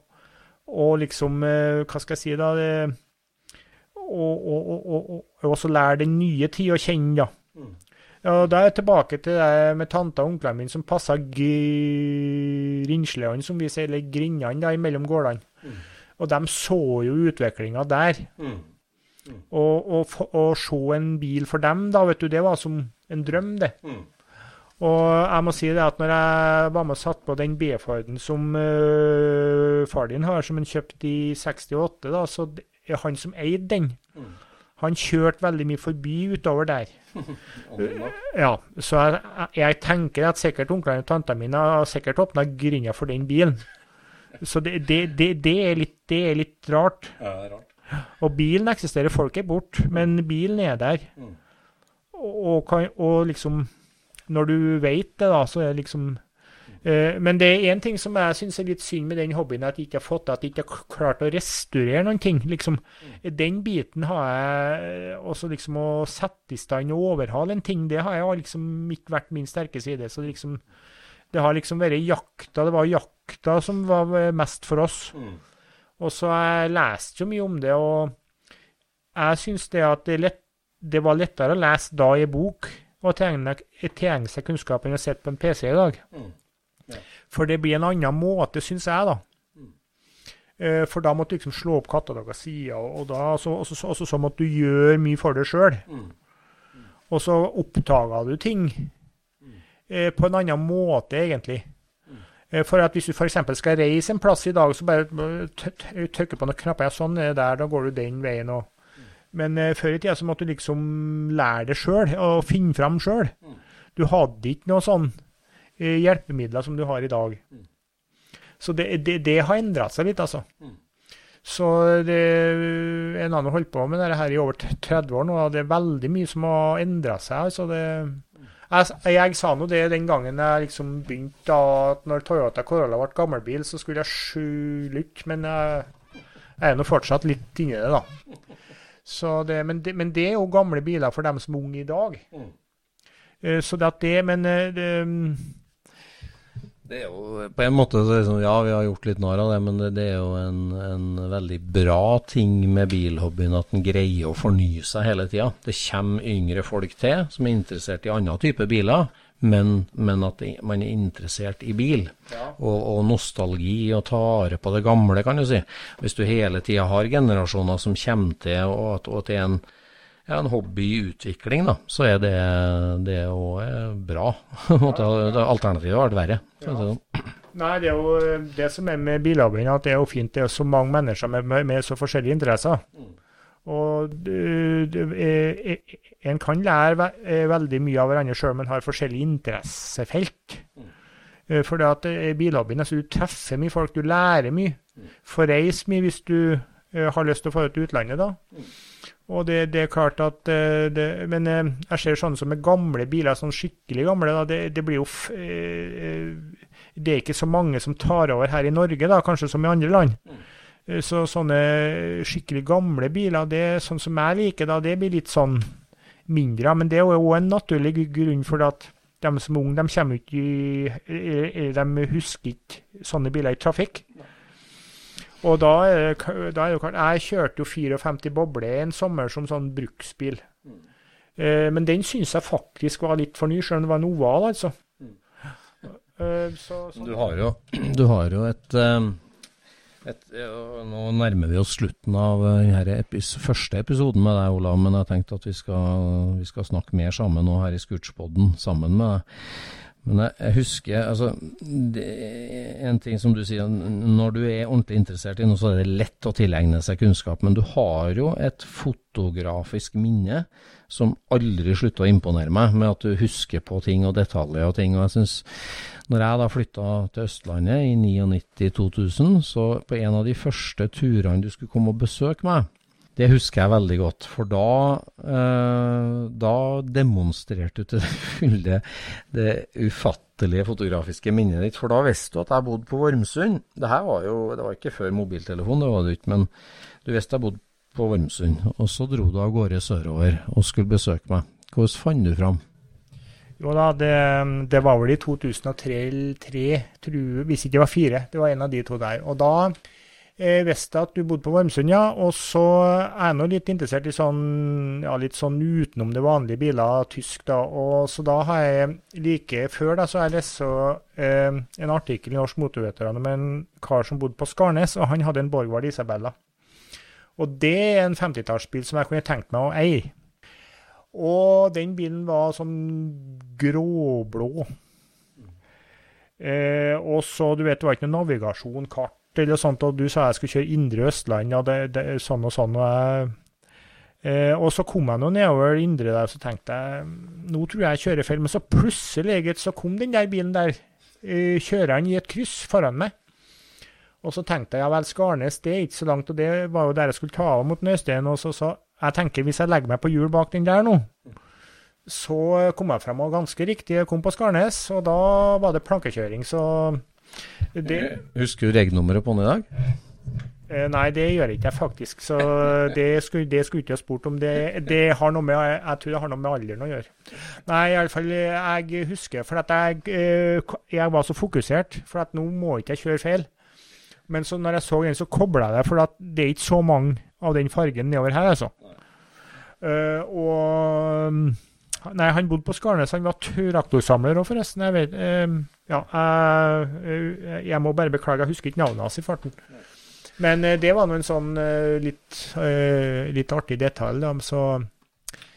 og liksom eh, Hva skal jeg si, da? Og, og, og, og, også lære den nye tid å kjenne, da. Mm. Ja, Da er jeg tilbake til det med tanta og onklene mine som passa grinsleene, som vi sier, eller grindene imellom gårdene. Mm. Og de så jo utviklinga der. Mm. Mm. Og, å se en bil for dem, da, vet du, det var som en drøm, det. Mm. Og jeg må si det at når jeg var med og satt på den B-Forden som uh, far din har, som han kjøpte i 68, da, så er han som eide den. Mm. Han kjørte veldig mye forbi utover der. ja, Så jeg, jeg, tenker at sikkert onklene og tantene mine har sikkert åpna grinda for den bilen. Så det, det, det, det, er litt, det er litt rart. Ja, det er rart. Og bilen eksisterer, folk er borte, men bilen er der. Mm. Og, og, og liksom når du vet det, da, så er det liksom uh, Men det er én ting som jeg syns er litt synd med den hobbyen, at jeg ikke har fått at jeg ikke har klart å restaurere noen ting. liksom. Mm. Den biten har jeg også liksom å sette i stand og overhale en ting, det har jeg liksom ikke vært min sterke side. så liksom det har liksom vært jakta. Det var jakta som var mest for oss. Mm. Og så jeg lest jo mye om det, og jeg syns det at det, lett, det, var lettere å lese da i bok å tilegne seg kunnskapen å sitte på en PC i dag. Mm. Ja. For det blir en annen måte, syns jeg, da. Mm. Eh, for da måtte du liksom slå opp katalog og sider, og, da, så, også, så, også så, måtte du gjøre mye for deg sjøl. Mm. mm. Og så oppdaga du ting mm. eh, på en annen måte, egentlig. Mm. Eh, for at Hvis du f.eks. skal reise en plass i dag, så bare trykker på noen knapper. Ja, sånn er det der, da går du den veien. og men uh, før i tida så måtte du liksom lære det sjøl, og finne fram sjøl. Du hadde ikke noe sånn uh, hjelpemidler som du har i dag. Så det, det, det har endra seg litt, altså. Så det, en annen holdt på med dette her i over 30 år nå, og det er veldig mye som har endra seg. altså det... Jeg, jeg, sa nå det den gangen jeg liksom begynte da, at når Toyota Corolla ble gammelbil, så skulle jeg skjule ut, men jeg, jeg er nå fortsatt litt inni det, da. Det, men, det, men, det, er jo gamle biler for dem som er unge i dag. Mm. Uh, så det at det Men uh, det, det er jo på en måte sånn, Ja, vi har gjort litt narr av det, men det, det, er jo en, en, veldig bra ting med bilhobbyen at den greier å fornye seg hele tida. Det kommer yngre folk til som er interessert i andre typer biler men, men, at man er interessert i bil. Ja. Og, og, nostalgi og tare på det gamle, kan du si. Hvis du hele tida har generasjoner som kommer til, og at, og at det er en, ja, en hobby i utvikling, da, så er det, det òg eh, bra. Alternativet har vært verre. Ja. Sånn. Nei, det er jo det som er med bilhobbyen, at det er jo fint det er så mange mennesker med, med, med så forskjellige interesser. Mm. Og en kan lære eh, veldig mye av hverandre sjøl, men har forskjellige interessefelt. Mm. Eh, for at eh, bilhobbyen altså, du treffer mye folk, du lærer mye. Mm. Får reise mye hvis du eh, har lyst til å få det til utlandet, da. Og det, det er klart at eh, det, Men eh, jeg ser sånne som er gamle biler, sånn skikkelig gamle, da, det, det blir jo eh, Det er ikke så mange som tar over her i Norge, da, kanskje som i andre land. Eh, Så sånne skikkelig gamle biler, det sånn som jeg liker, da, det blir litt sånn mindre. Men det er jo òg en naturlig grunn for at de som er unge, de kommer ikke i De husker ikke sånne biler i trafikk. Og da er, det, da er det jo klart Jeg kjørte jo 54 boble en sommer som sånn bruksbil. Eh, men den syns jeg faktisk var litt for ny, selv om det var en oval, altså. Eh, så, så. Du har jo, du har jo et, eh, et Nå nærmer vi oss slutten av eh, denne epis, første episoden med deg, Olav, men jeg tenkte at vi skal, vi skal snakke mer sammen nå her i Scootspodden sammen med deg. Men jeg, husker altså, En ting som du sier, når du er ordentlig interessert i noe, så er det lett å tilegne seg kunnskap. Men du har jo et fotografisk minne som aldri slutter å imponere meg, med at du husker på ting og detaljer og ting. og jeg synes når jeg da flytta til Østlandet i 99-2000, så på en av de første turene du skulle komme og besøke meg, det husker jeg veldig godt. For da, eh, da demonstrerte du til fulle det ufattelige fotografiske minnet ditt. For da visste du at jeg bodde på Vormsund. Det her var jo det var ikke før mobiltelefon, det var det ikke, men du visste jeg bodde på Vormsund. Og så dro du av gårde sørover og skulle besøke meg. Hvordan fant du fram? Jo da, det, det var vel i 2003 eller 3, tror, hvis ikke det var fire. Det var en av de to der. Og da eh, visste at du bodde på Vormsund, ja. Og så er jeg nå litt interessert i sånn, ja, litt sånn utenom det vanlige biler, tysk, da. Og så da har jeg like før da, så har jeg lest eh, en artikkel i Norsk Motorveteran om en kar som bodde på Skarnes, og han hadde en Borgward Isabella. Og det er en 50-tallsbil som jeg kunne tenkt meg å eie. Og den bilen var sånn gråblå. Eh, og så, du vet, det var ikke noe navigasjon, kart eller sånt, og du sa jeg skulle kjøre Indre Østland, og det, det, sånn og sånn. Og, jeg, eh, og så kom jeg nå nedover Indre der, og så tenkte jeg nå tror jeg jeg kjører feil. Men så plutselig så kom den der bilen der, eh, kjøreren i et kryss foran meg. Og så tenkte jeg ja vel, Skarnes det er ikke så langt, og det var jo der jeg skulle ta av mot Nøystein. Og så sa jeg tenker hvis jeg legger meg på hjul bak den der nå, så kom jeg frem og ganske riktig kom på Skarnes, og da var det plankekjøring, så det Husker du regnummeret på den i dag? eh, Nei, det gjør ikke jeg faktisk, så det skulle, det skulle ikke jeg spurt om. Det, det har noe med, jeg tror det har noe med alderen å gjøre. Nei, iallfall jeg husker, for at jeg, eh, jeg var så fokusert, for at nå må ikke jeg kjøre feil. Men så når jeg så den, så kobla jeg det, for at det er ikke så mange av den fargen nedover her, altså. Eh, og Nei, han bodde på Skarnes. Han var traktorsamler òg, forresten. Jeg vet eh, Ja, jeg, jeg må bare beklage, jeg husker ikke navnet hans i farten. Men eh, det var nå en sånn eh, litt, eh, litt artig detalj, da. Så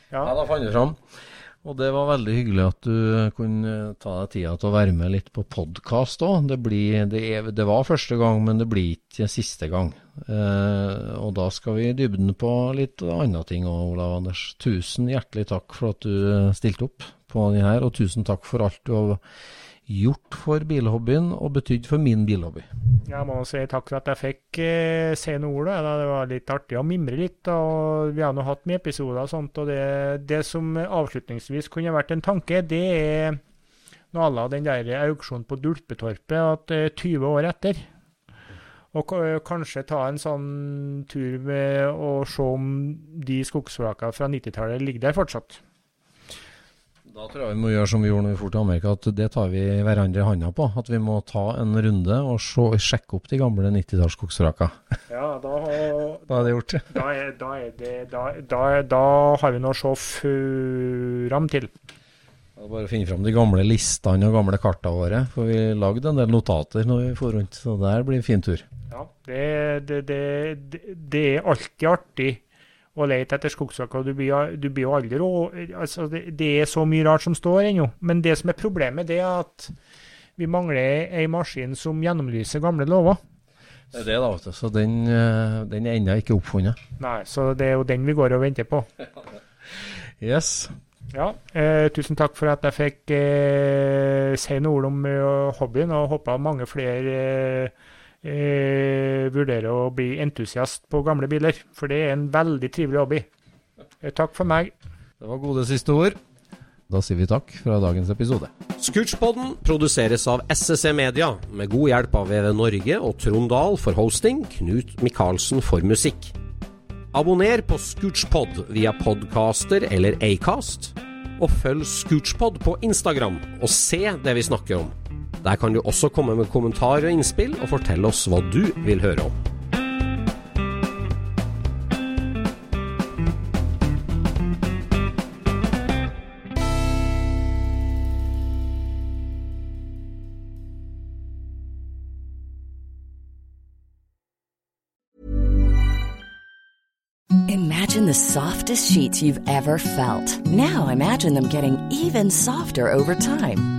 Ja, ja. da fant du fram. Og det var veldig hyggelig at du kunne ta deg tida til å være med litt på podkast òg. Det, det, det var første gang, men det blir ikke siste gang. Eh, og da skal vi i dybden på litt andre ting òg, Olav Anders. Tusen hjertelig takk for at du stilte opp på den her, og tusen takk for alt du har gjort for bilhobbyen og betydd for min bilhobby. Jeg må si takk for at jeg fikk eh, se noen ord. Det var litt artig å mimre litt. og Vi har nå hatt mye episoder og sånt. og det, det som avslutningsvis kunne vært en tanke, det er noe à la den der auksjonen på Dulpetorpet at eh, 20 år etter. Og kanskje ta en sånn tur med å se om de skogsflakene fra 90-tallet ligger der fortsatt. Da tror jeg vi må gjøre som vi gjorde når vi dro til Amerika, at det tar vi hverandre i handa på. At vi må ta en runde og se, sjekke opp de gamle 90-tallsskogsvraka. Ja, da, har- Da er det gjort. da, er, da, er det, da, da, da har vi noe å se fram til. Bare finne fram de gamle listene og gamle kartene våre. For vi lagde en del notater når vi for rundt, så det her blir en fin tur. Ja, det, det, det, det, det er alltid artig å lete etter og du blir, du blir jo aldri rå... Altså, det, det er så mye rart som står ennå. Men det som er problemet, det er at vi mangler ei maskin som gjennomlyser gamle lover. Det er det, da. Så den, eh, den er ennå ikke oppfunnet. Nei, så det er jo den vi går og venter på. Yes. Ja, eh, tusen takk for at jeg fikk eh, si noen ord om eh, hobbyen, og håper mange flere eh, vurderer å bli entusiast på gamle biler. For det er en veldig trivelig hobby. Eh, takk for meg. Det var gode siste ord. Da sier vi takk fra dagens episode. Scootchpoden produseres av SSC Media, med god hjelp av VV Norge og Trond Dahl for hosting, Knut Micaelsen for musikk. Abonner på Scootchpod via podcaster eller Acast, og følg Scootchpod på Instagram og se det vi snakker om. Der kan du også komme med kommentarer og innspill, og fortelle oss hva du vil høre om. Imagine the softest sheets you've ever felt. Now imagine them getting even softer over time.